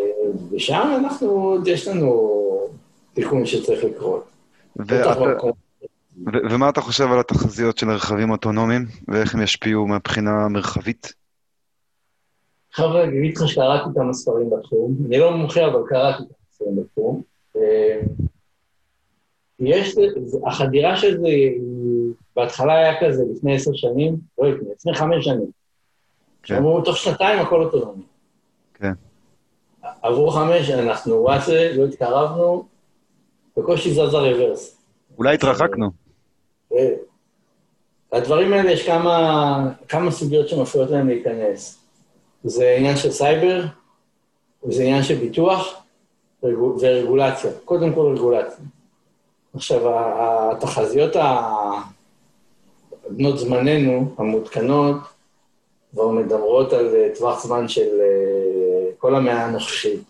Speaker 1: ושם אנחנו, יש לנו תיקון שצריך לקרות.
Speaker 3: ומה אתה חושב על התחזיות של הרכבים אוטונומיים, ואיך הם ישפיעו מבחינה מרחבית?
Speaker 1: אני אגיד לך שקראתי כמה ספרים בתחום. אני לא מומחה, אבל קראתי כמה ספרים בתחום. אה, יש, החדירה של זה, בהתחלה היה כזה לפני עשר שנים, לא לפני, לפני חמש שנים. כן. אמרו, תוך שנתיים הכל אוטונומי.
Speaker 3: כן.
Speaker 1: עברו חמש, אנחנו וואטסה, לא התקרבנו, בקושי זז הרוורס.
Speaker 3: אולי התרחקנו.
Speaker 1: כן. הדברים האלה, יש כמה, כמה סוגיות שמפריעות להם להיכנס. זה עניין של סייבר, זה עניין של ביטוח ורגולציה. קודם כל רגולציה. עכשיו, התחזיות בנות זמננו, המעודכנות, כבר מדברות על אה, טווח זמן של אה, כל המאה הנוכחית,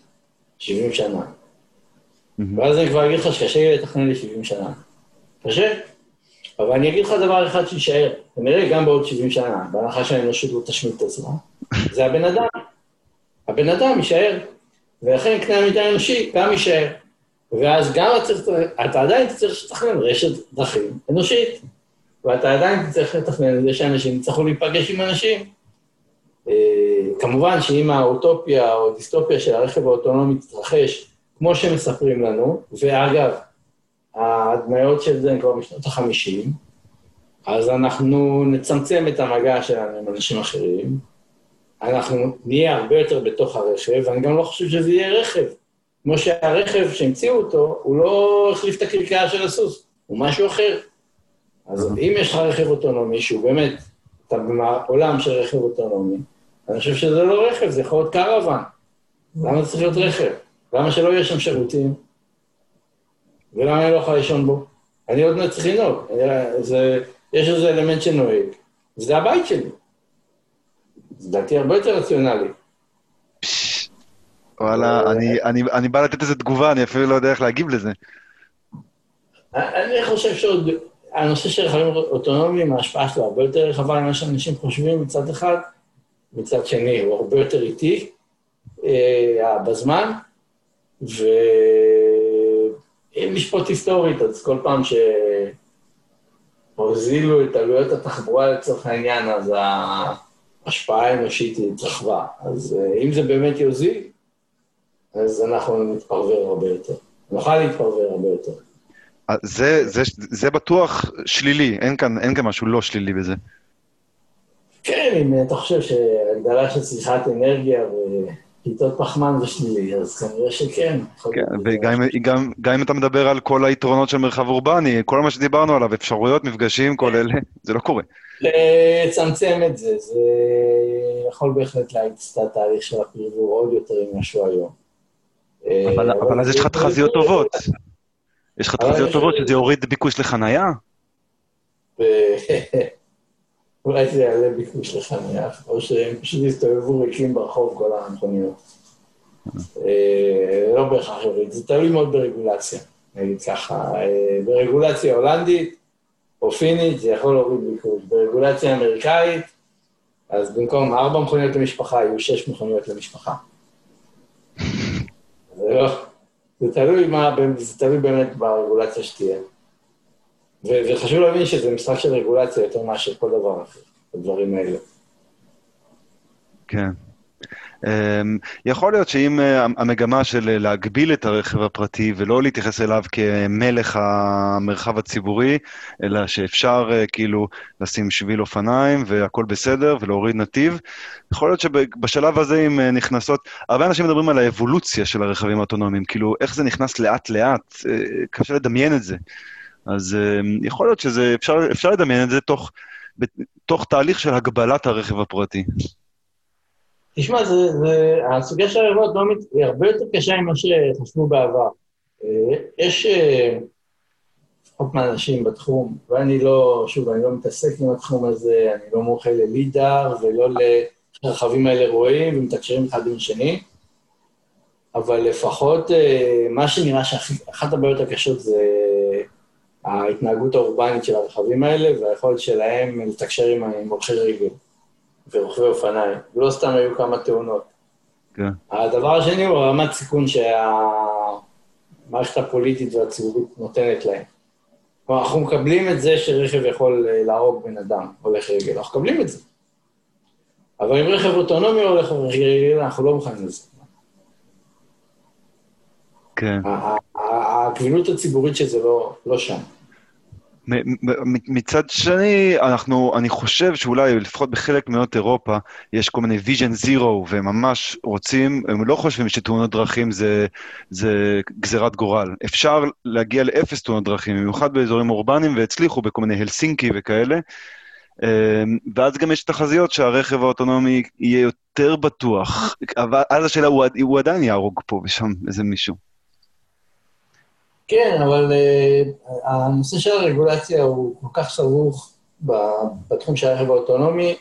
Speaker 1: 70 שנה. Mm-hmm. ואז אני כבר אגיד לך שקשה לי לתכנן ל-70 שנה. קשה. אבל אני אגיד לך דבר אחד שיישאר, כנראה גם בעוד 70 שנה, בהנחה שהאנושות לא תשמיד את עצמה, זה הבן אדם. הבן אדם יישאר, ולכן קנה המידה האנושי גם יישאר. ואז גם אתה עדיין צריך לתכנן רשת דרכים אנושית, ואתה עדיין צריך לתכנן את זה שאנשים יצטרכו להיפגש עם אנשים. אה, כמובן שאם האוטופיה או דיסטופיה של הרכב האוטונומי תתרחש, כמו שמספרים לנו, ואגב, ההדמיות של זה הן כבר משנות ה-50, אז אנחנו נצמצם את המגע שלנו עם אנשים אחרים, אנחנו נהיה הרבה יותר בתוך הרכב, ואני גם לא חושב שזה יהיה רכב. כמו שהרכב שהמציאו אותו, הוא לא החליף את הקרקעה של הסוס, הוא משהו אחר. אז אם יש לך רכב אוטונומי, שהוא באמת, אתה בעולם של רכב אוטונומי, אני חושב שזה לא רכב, זה יכול להיות קרוון. למה זה צריך להיות רכב? למה שלא יהיה שם שירותים? ולמה אני לא יכול לישון בו? אני עוד צריך לנהוג. יש איזה אלמנט שנוהג, וזה הבית שלי. זה דעתי הרבה יותר רציונלי.
Speaker 3: וואלה, אה, אני, אני, אני בא לתת איזה תגובה, אני אפילו לא יודע איך להגיב לזה.
Speaker 1: אני חושב שעוד, הנושא של רכבים אוטונומיים, ההשפעה שלו הרבה יותר רחבה ממה שאנשים חושבים מצד אחד, מצד שני הוא הרבה יותר איטי אה, בזמן, ואם לשפוט היסטורית, אז כל פעם שהוזילו את עלויות התחבורה לצורך העניין, אז ההשפעה האנושית התרחבה. אז אה, אם זה באמת יוזיל, אז אנחנו נתפרבר הרבה יותר. נוכל להתפרבר הרבה יותר.
Speaker 3: אה, זה, זה, זה בטוח שלילי, אין כאן, אין כאן משהו לא שלילי בזה.
Speaker 1: כן, אם אתה חושב שהגדלה של צריכת אנרגיה ופליטות פחמן זה שלילי, אז כנראה שכן.
Speaker 3: כן, וגם גם, גם אם אתה מדבר על כל היתרונות של מרחב אורבני, כל מה שדיברנו עליו, אפשרויות, מפגשים, כל אלה, זה לא קורה.
Speaker 1: לצמצם את זה, זה יכול בהחלט להאיץ את התהליך של הפרבור עוד יותר ממה שהוא היום.
Speaker 3: אבל אז יש לך תחזיות טובות. יש לך תחזיות טובות שזה יוריד ביקוש לחנייה?
Speaker 1: אולי זה יעלה ביקוש לחנייה, או שהם פשוט יסתובבו ריקים ברחוב כל המכוניות. אה, לא בהכרח יוריד, זה תלוי מאוד ברגולציה. נגיד ככה, אה, ברגולציה הולנדית או פינית זה יכול להוריד ביקוש. ברגולציה אמריקאית, אז במקום ארבע מכוניות למשפחה, יהיו שש מכוניות למשפחה. זה לא, זה תלוי מה, זה תלוי באמת ברגולציה שתהיה. וחשוב להבין שזה משחק של רגולציה יותר מאשר כל דבר אחר, הדברים האלה.
Speaker 3: כן. אמ, יכול להיות שאם אה, המגמה של אה, להגביל את הרכב הפרטי ולא להתייחס אליו כמלך המרחב הציבורי, אלא שאפשר אה, כאילו לשים שביל אופניים והכול בסדר ולהוריד נתיב, יכול להיות שבשלב הזה אם נכנסות, הרבה אנשים מדברים על האבולוציה של הרכבים האוטונומיים, כאילו איך זה נכנס לאט-לאט, קשה לדמיין את זה. אז יכול להיות שזה, אפשר, אפשר לדמיין את זה תוך, תוך תהליך של הגבלת הרכב הפרטי.
Speaker 1: תשמע, זה, זה, הסוגיה של הלוואות לא היא הרבה יותר קשה ממה שחשבו בעבר. אה, יש אה, לפחות מהאנשים בתחום, ואני לא, שוב, אני לא מתעסק עם התחום הזה, אני לא מומחה ללידר ולא לרכבים האלה רואים ומתקשרים אחד עם שני, אבל לפחות אה, מה שנראה שאחת הבעיות הקשות זה ההתנהגות האורבנית של הרכבים האלה והיכולת שלהם לתקשר עם הולכי רגל. ורוכבי אופניים, ולא סתם היו כמה תאונות. כן. הדבר השני הוא רמת סיכון שהמערכת הפוליטית והציבורית נותנת להם. כלומר, אנחנו מקבלים את זה שרכב יכול אה, להרוג בן אדם, הולך רגל, אנחנו מקבלים את זה. אבל אם רכב אוטונומי הולך רגל, אנחנו לא מוכנים לזה. כן. הקבילות הציבורית שזה לא, לא שם.
Speaker 3: מצד שני, אנחנו, אני חושב שאולי לפחות בחלק מאות אירופה יש כל מיני vision zero, והם ממש רוצים, הם לא חושבים שתאונות דרכים זה, זה גזירת גורל. אפשר להגיע לאפס תאונות דרכים, במיוחד באזורים אורבניים, והצליחו בכל מיני הלסינקי וכאלה. אמ, ואז גם יש תחזיות שהרכב האוטונומי יהיה יותר בטוח, אבל אז השאלה, הוא, הוא עדיין יהרוג פה ושם איזה מישהו.
Speaker 1: כן, אבל uh, הנושא של הרגולציה הוא כל כך סבוך בתחום של הרכב האוטונומי,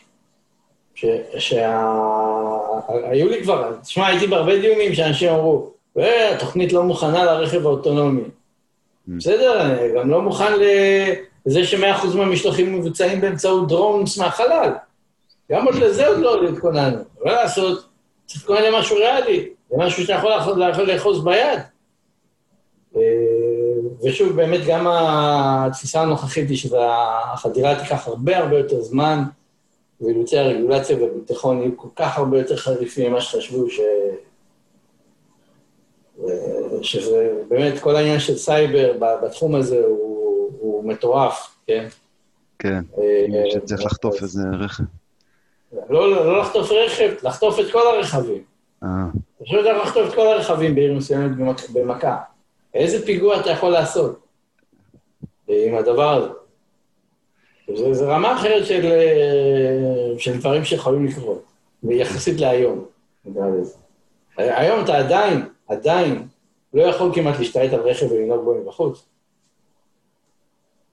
Speaker 1: שהיו לי כבר, תשמע, הייתי בהרבה דיונים שאנשים אמרו, אה, התוכנית לא מוכנה לרכב האוטונומי. Mm. בסדר, אני גם לא מוכן לזה ש-100% מהמשלוחים מבוצעים באמצעות דרונס מהחלל. גם עוד לזה עוד לא התכוננו. מה לעשות? צריך להתכונן למשהו ריאלי, למשהו שאתה יכול לאחוז ביד. ושוב, באמת גם התפיסה הנוכחית היא שהחדירה תיקח הרבה הרבה יותר זמן, ואילוצי הרגולציה והביטחון יהיו כל כך הרבה יותר חריפים ממה שחשבו, ש... שזה באמת, כל העניין של סייבר בתחום הזה הוא, הוא מטורף, כן?
Speaker 3: כן, אה, שצריך לחטוף איזה רכב.
Speaker 1: לא, לא, לא לחטוף רכב, לחטוף את כל הרכבים. אה. פשוט לחטוף את כל הרכבים בעיר מסוימת במכה. איזה פיגוע אתה יכול לעשות עם הדבר הזה? זה, זה רמה אחרת של, אה, של דברים שיכולים לקרות, ויחסית להיום, היום אתה עדיין, עדיין, לא יכול כמעט להשתלט על רכב ולנהוג בו מבחוץ.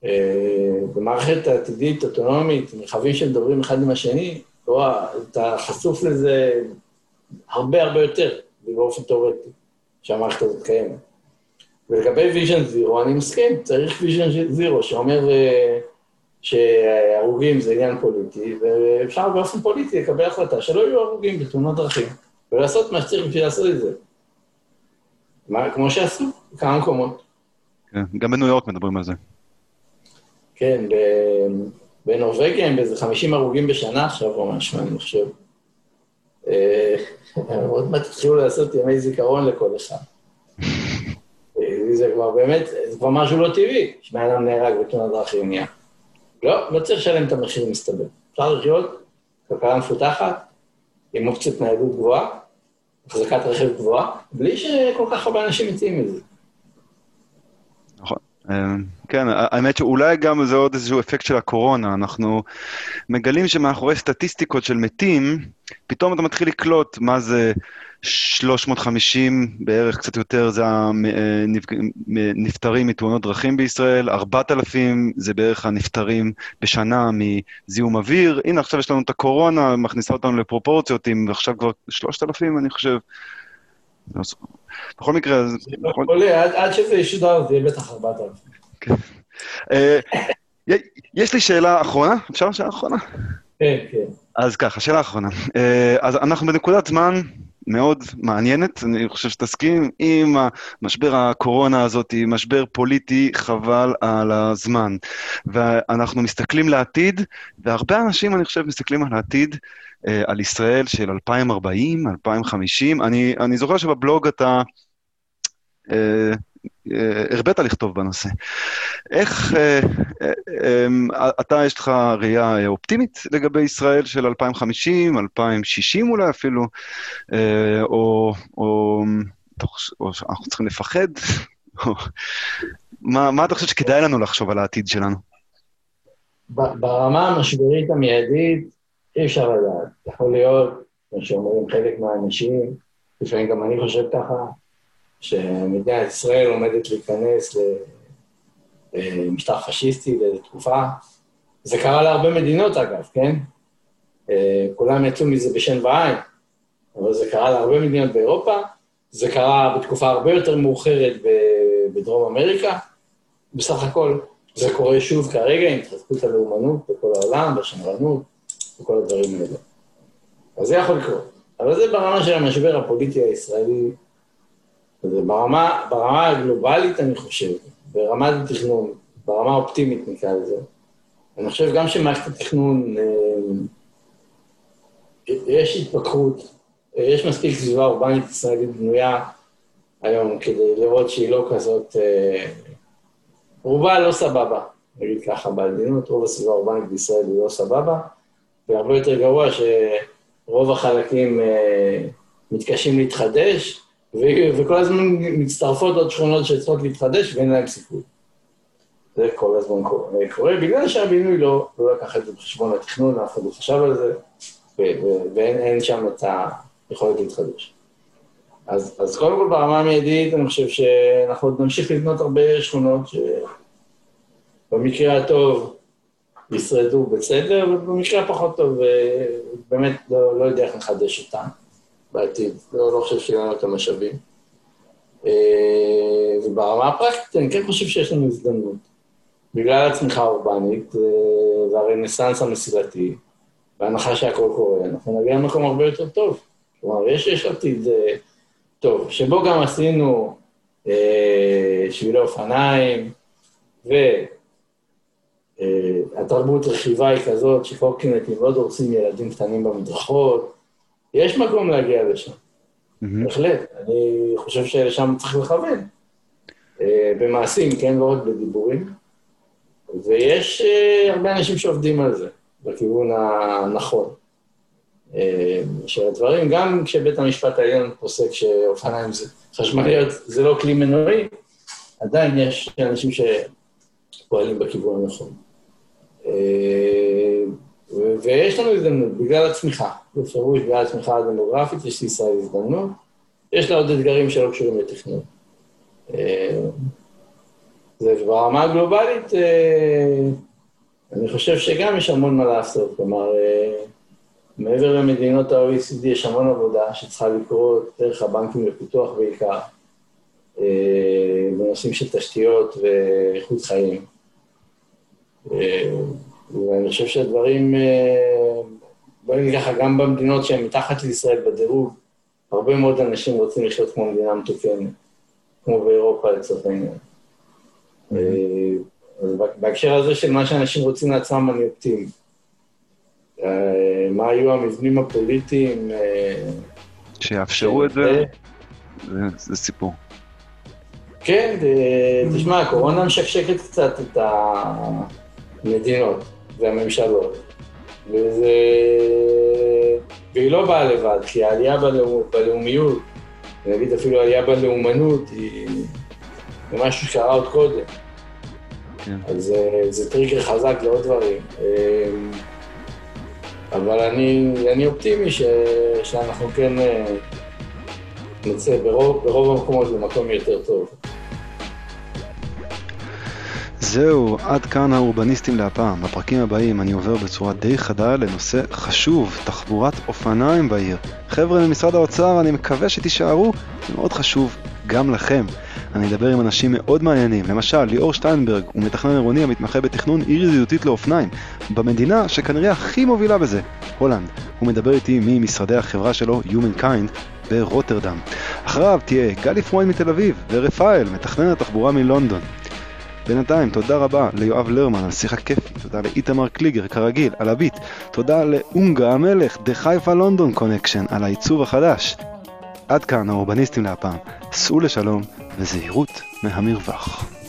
Speaker 1: אה, במערכת עתידית, אוטונומית, רכבים שמדברים אחד עם השני, אתה חשוף לזה הרבה הרבה יותר, באופן תיאורטי, שהמערכת הזאת קיימת. ולגבי vision zero, אני מסכים, צריך vision zero, שאומר אה, שהרוגים זה עניין פוליטי, ואפשר באופן פוליטי לקבל החלטה שלא יהיו הרוגים בתאונות דרכים, ולעשות מה שצריך בשביל לעשות את זה. מה, כמו שעשו בכמה מקומות.
Speaker 3: כן, גם בניו יורק מדברים על זה.
Speaker 1: כן, בנורבגיה הם באיזה 50 הרוגים בשנה עכשיו או משהו, אני חושב. אה, עוד מעט התחילו לעשות ימי זיכרון לכל אחד. זה כבר באמת, זה כבר משהו לא טבעי, שבן אדם נהרג בתאונת דרכים נהיה. לא, לא צריך לשלם את המחיר מסתבר. אפשר לחיות, כלכלה מפותחת, עם אופציית ניידות גבוהה, החזקת רכב גבוהה, בלי שכל כך הרבה אנשים מציעים את זה.
Speaker 3: נכון. אמ, כן, האמת שאולי גם זה עוד איזשהו אפקט של הקורונה. אנחנו מגלים שמאחורי סטטיסטיקות של מתים, פתאום אתה מתחיל לקלוט מה זה 350 בערך, קצת יותר, זה הנפטרים מתאונות דרכים בישראל, 4,000 זה בערך הנפטרים בשנה מזיהום אוויר. הנה, עכשיו יש לנו את הקורונה, מכניסה אותנו לפרופורציות, עם עכשיו כבר 3,000, אני חושב. בכל מקרה...
Speaker 1: עד שזה ישודר זה יהיה בטח 4,000. כן.
Speaker 3: אה, יש לי שאלה אחרונה, אפשר שאלה אחרונה?
Speaker 1: כן, כן.
Speaker 3: אז ככה, שאלה אחרונה. אה, אז אנחנו בנקודת זמן מאוד מעניינת, אני חושב שתסכים, עם משבר הקורונה הזאת, משבר פוליטי חבל על הזמן. ואנחנו מסתכלים לעתיד, והרבה אנשים, אני חושב, מסתכלים על העתיד, אה, על ישראל של 2040, 2050. אני, אני זוכר שבבלוג אתה... אה, הרבית לכתוב בנושא. איך, אה, אה, אתה, יש לך ראייה אופטימית לגבי ישראל של 2050, 2060 אולי אפילו, או, או, או שאנחנו צריכים לפחד? מה, מה אתה חושב שכדאי לנו לחשוב על העתיד שלנו?
Speaker 1: ברמה המשברית המיידית, אי אפשר לדעת. יכול להיות, כמו שאומרים חלק מהאנשים, לפעמים גם אני חושב ככה, שמדינת ישראל עומדת להיכנס למשטר פשיסטי לאיזו תקופה. זה קרה להרבה מדינות, אגב, כן? אה, כולם יצאו מזה בשן ועין, אבל זה קרה להרבה מדינות באירופה, זה קרה בתקופה הרבה יותר מאוחרת בדרום אמריקה. בסך הכל, זה קורה שוב כרגע עם התחזקות הלאומנות בכל העולם, בשמרנות וכל הדברים האלה. אז זה יכול לקרות. אבל זה ברמה של המשבר הפוליטי הישראלי ברמה, ברמה הגלובלית, אני חושב, ברמת התכנון, ברמה האופטימית נקרא לזה. אני חושב גם שמערכת התכנון, אה, יש התפתחות, יש מספיק סביבה אורבנית ישראלית בנויה היום כדי לראות שהיא לא כזאת, אה, רובה לא סבבה, נגיד ככה בעדינות, רוב הסביבה האורבנית בישראל היא לא סבבה, והרבה יותר גרוע שרוב החלקים אה, מתקשים להתחדש, וכל הזמן מצטרפות עוד שכונות שצריכות להתחדש ואין להן סיכוי. זה כל הזמן קורה, קורה בגלל שהבינוי לא, לא לקח את זה בחשבון התכנון, אף אחד לא חשב על זה, ואין שם את היכולת להתחדש. אז, אז קודם כל ברמה המיידית, אני חושב שאנחנו עוד נמשיך לבנות הרבה שכונות שבמקרה הטוב ישרדו בסדר, ובמקרה הפחות טוב באמת לא, לא יודע איך לחדש אותן. בעתיד, לא, לא חושב שיהיו לנו את המשאבים. אה, וברמה הפרקטית אני כן חושב שיש לנו הזדמנות. בגלל הצמיחה האורבנית אה, והרנסאנס המסילתי, בהנחה שהכל קורה, אנחנו נגיע למקום הרבה יותר טוב. כלומר, יש, יש עתיד אה, טוב, שבו גם עשינו שבילי אופניים, והתרבות רכיבה היא כזאת שקורקינטים לא דורסים ילדים קטנים במדרכות, יש מקום להגיע לשם, בהחלט. אני חושב שלשם צריך לכוון. אה, במעשים, כן, לא רק בדיבורים. ויש אה, הרבה אנשים שעובדים על זה, בכיוון הנכון. אה, של הדברים, גם כשבית המשפט העליון פוסק שאופניים חשמליות זה לא כלי מנועי, עדיין יש אנשים שפועלים בכיוון הנכון. ויש לנו הזדמנות, בגלל הצמיחה, בפירוש בגלל הצמיחה הדמוגרפית, יש לישראל הזדמנות. יש לה עוד אתגרים שלא קשורים לתכנון. אה, זה ברמה הגלובלית, אה, אני חושב שגם יש המון מה לעשות. כלומר, אה, מעבר למדינות ה-OECD יש המון עבודה שצריכה לקרות דרך הבנקים לפיתוח בעיקר, בנושאים של תשתיות ואיכות חיים. ואני חושב שהדברים, אה, בואי נגיד ככה, גם במדינות שהן מתחת לישראל בדירוג, הרבה מאוד אנשים רוצים לחיות כמו מדינה מתוקנת, כמו באירופה לצורך העניין. אה, אז בהקשר הזה של מה שאנשים רוצים לעצמם, אני אופטימי. אה, מה היו המבנים הפוליטיים...
Speaker 3: שיאפשרו את זה, זה סיפור.
Speaker 1: כן, תשמע, הקורונה משקשקת קצת את המדינות. והממשלות. וזה... והיא לא באה לבד, כי העלייה בלאומ... בלאומיות, נגיד אפילו עלייה בלאומנות, היא... זה משהו שקרה עוד קודם. כן. אז זה, זה טריגר חזק לעוד דברים. אמ, אבל אני, אני אופטימי ש, שאנחנו כן אה, נצא ברוב, ברוב המקומות למקום יותר טוב.
Speaker 3: זהו, עד כאן האורבניסטים להפעם. בפרקים הבאים אני עובר בצורה די חדה לנושא חשוב, תחבורת אופניים בעיר. חבר'ה ממשרד האוצר, אני מקווה שתישארו, זה מאוד חשוב גם לכם. אני אדבר עם אנשים מאוד מעניינים, למשל ליאור שטיינברג הוא מתכנן עירוני המתמחה בתכנון עיר ידידותית לאופניים, במדינה שכנראה הכי מובילה בזה, הולנד. הוא מדבר איתי ממשרדי החברה שלו, Humankind, ברוטרדם. אחריו תהיה גלי פרוין מתל אביב ורפאל, מתכנן התחבורה מלונדון. בינתיים, תודה רבה ליואב לרמן על שיחה כיפית, תודה לאיתמר קליגר, כרגיל, על ה beat, תודה לאונגה המלך, The Haifa London Connection, על העיצוב החדש. עד כאן האורבניסטים להפעם, סעו לשלום וזהירות מהמרווח.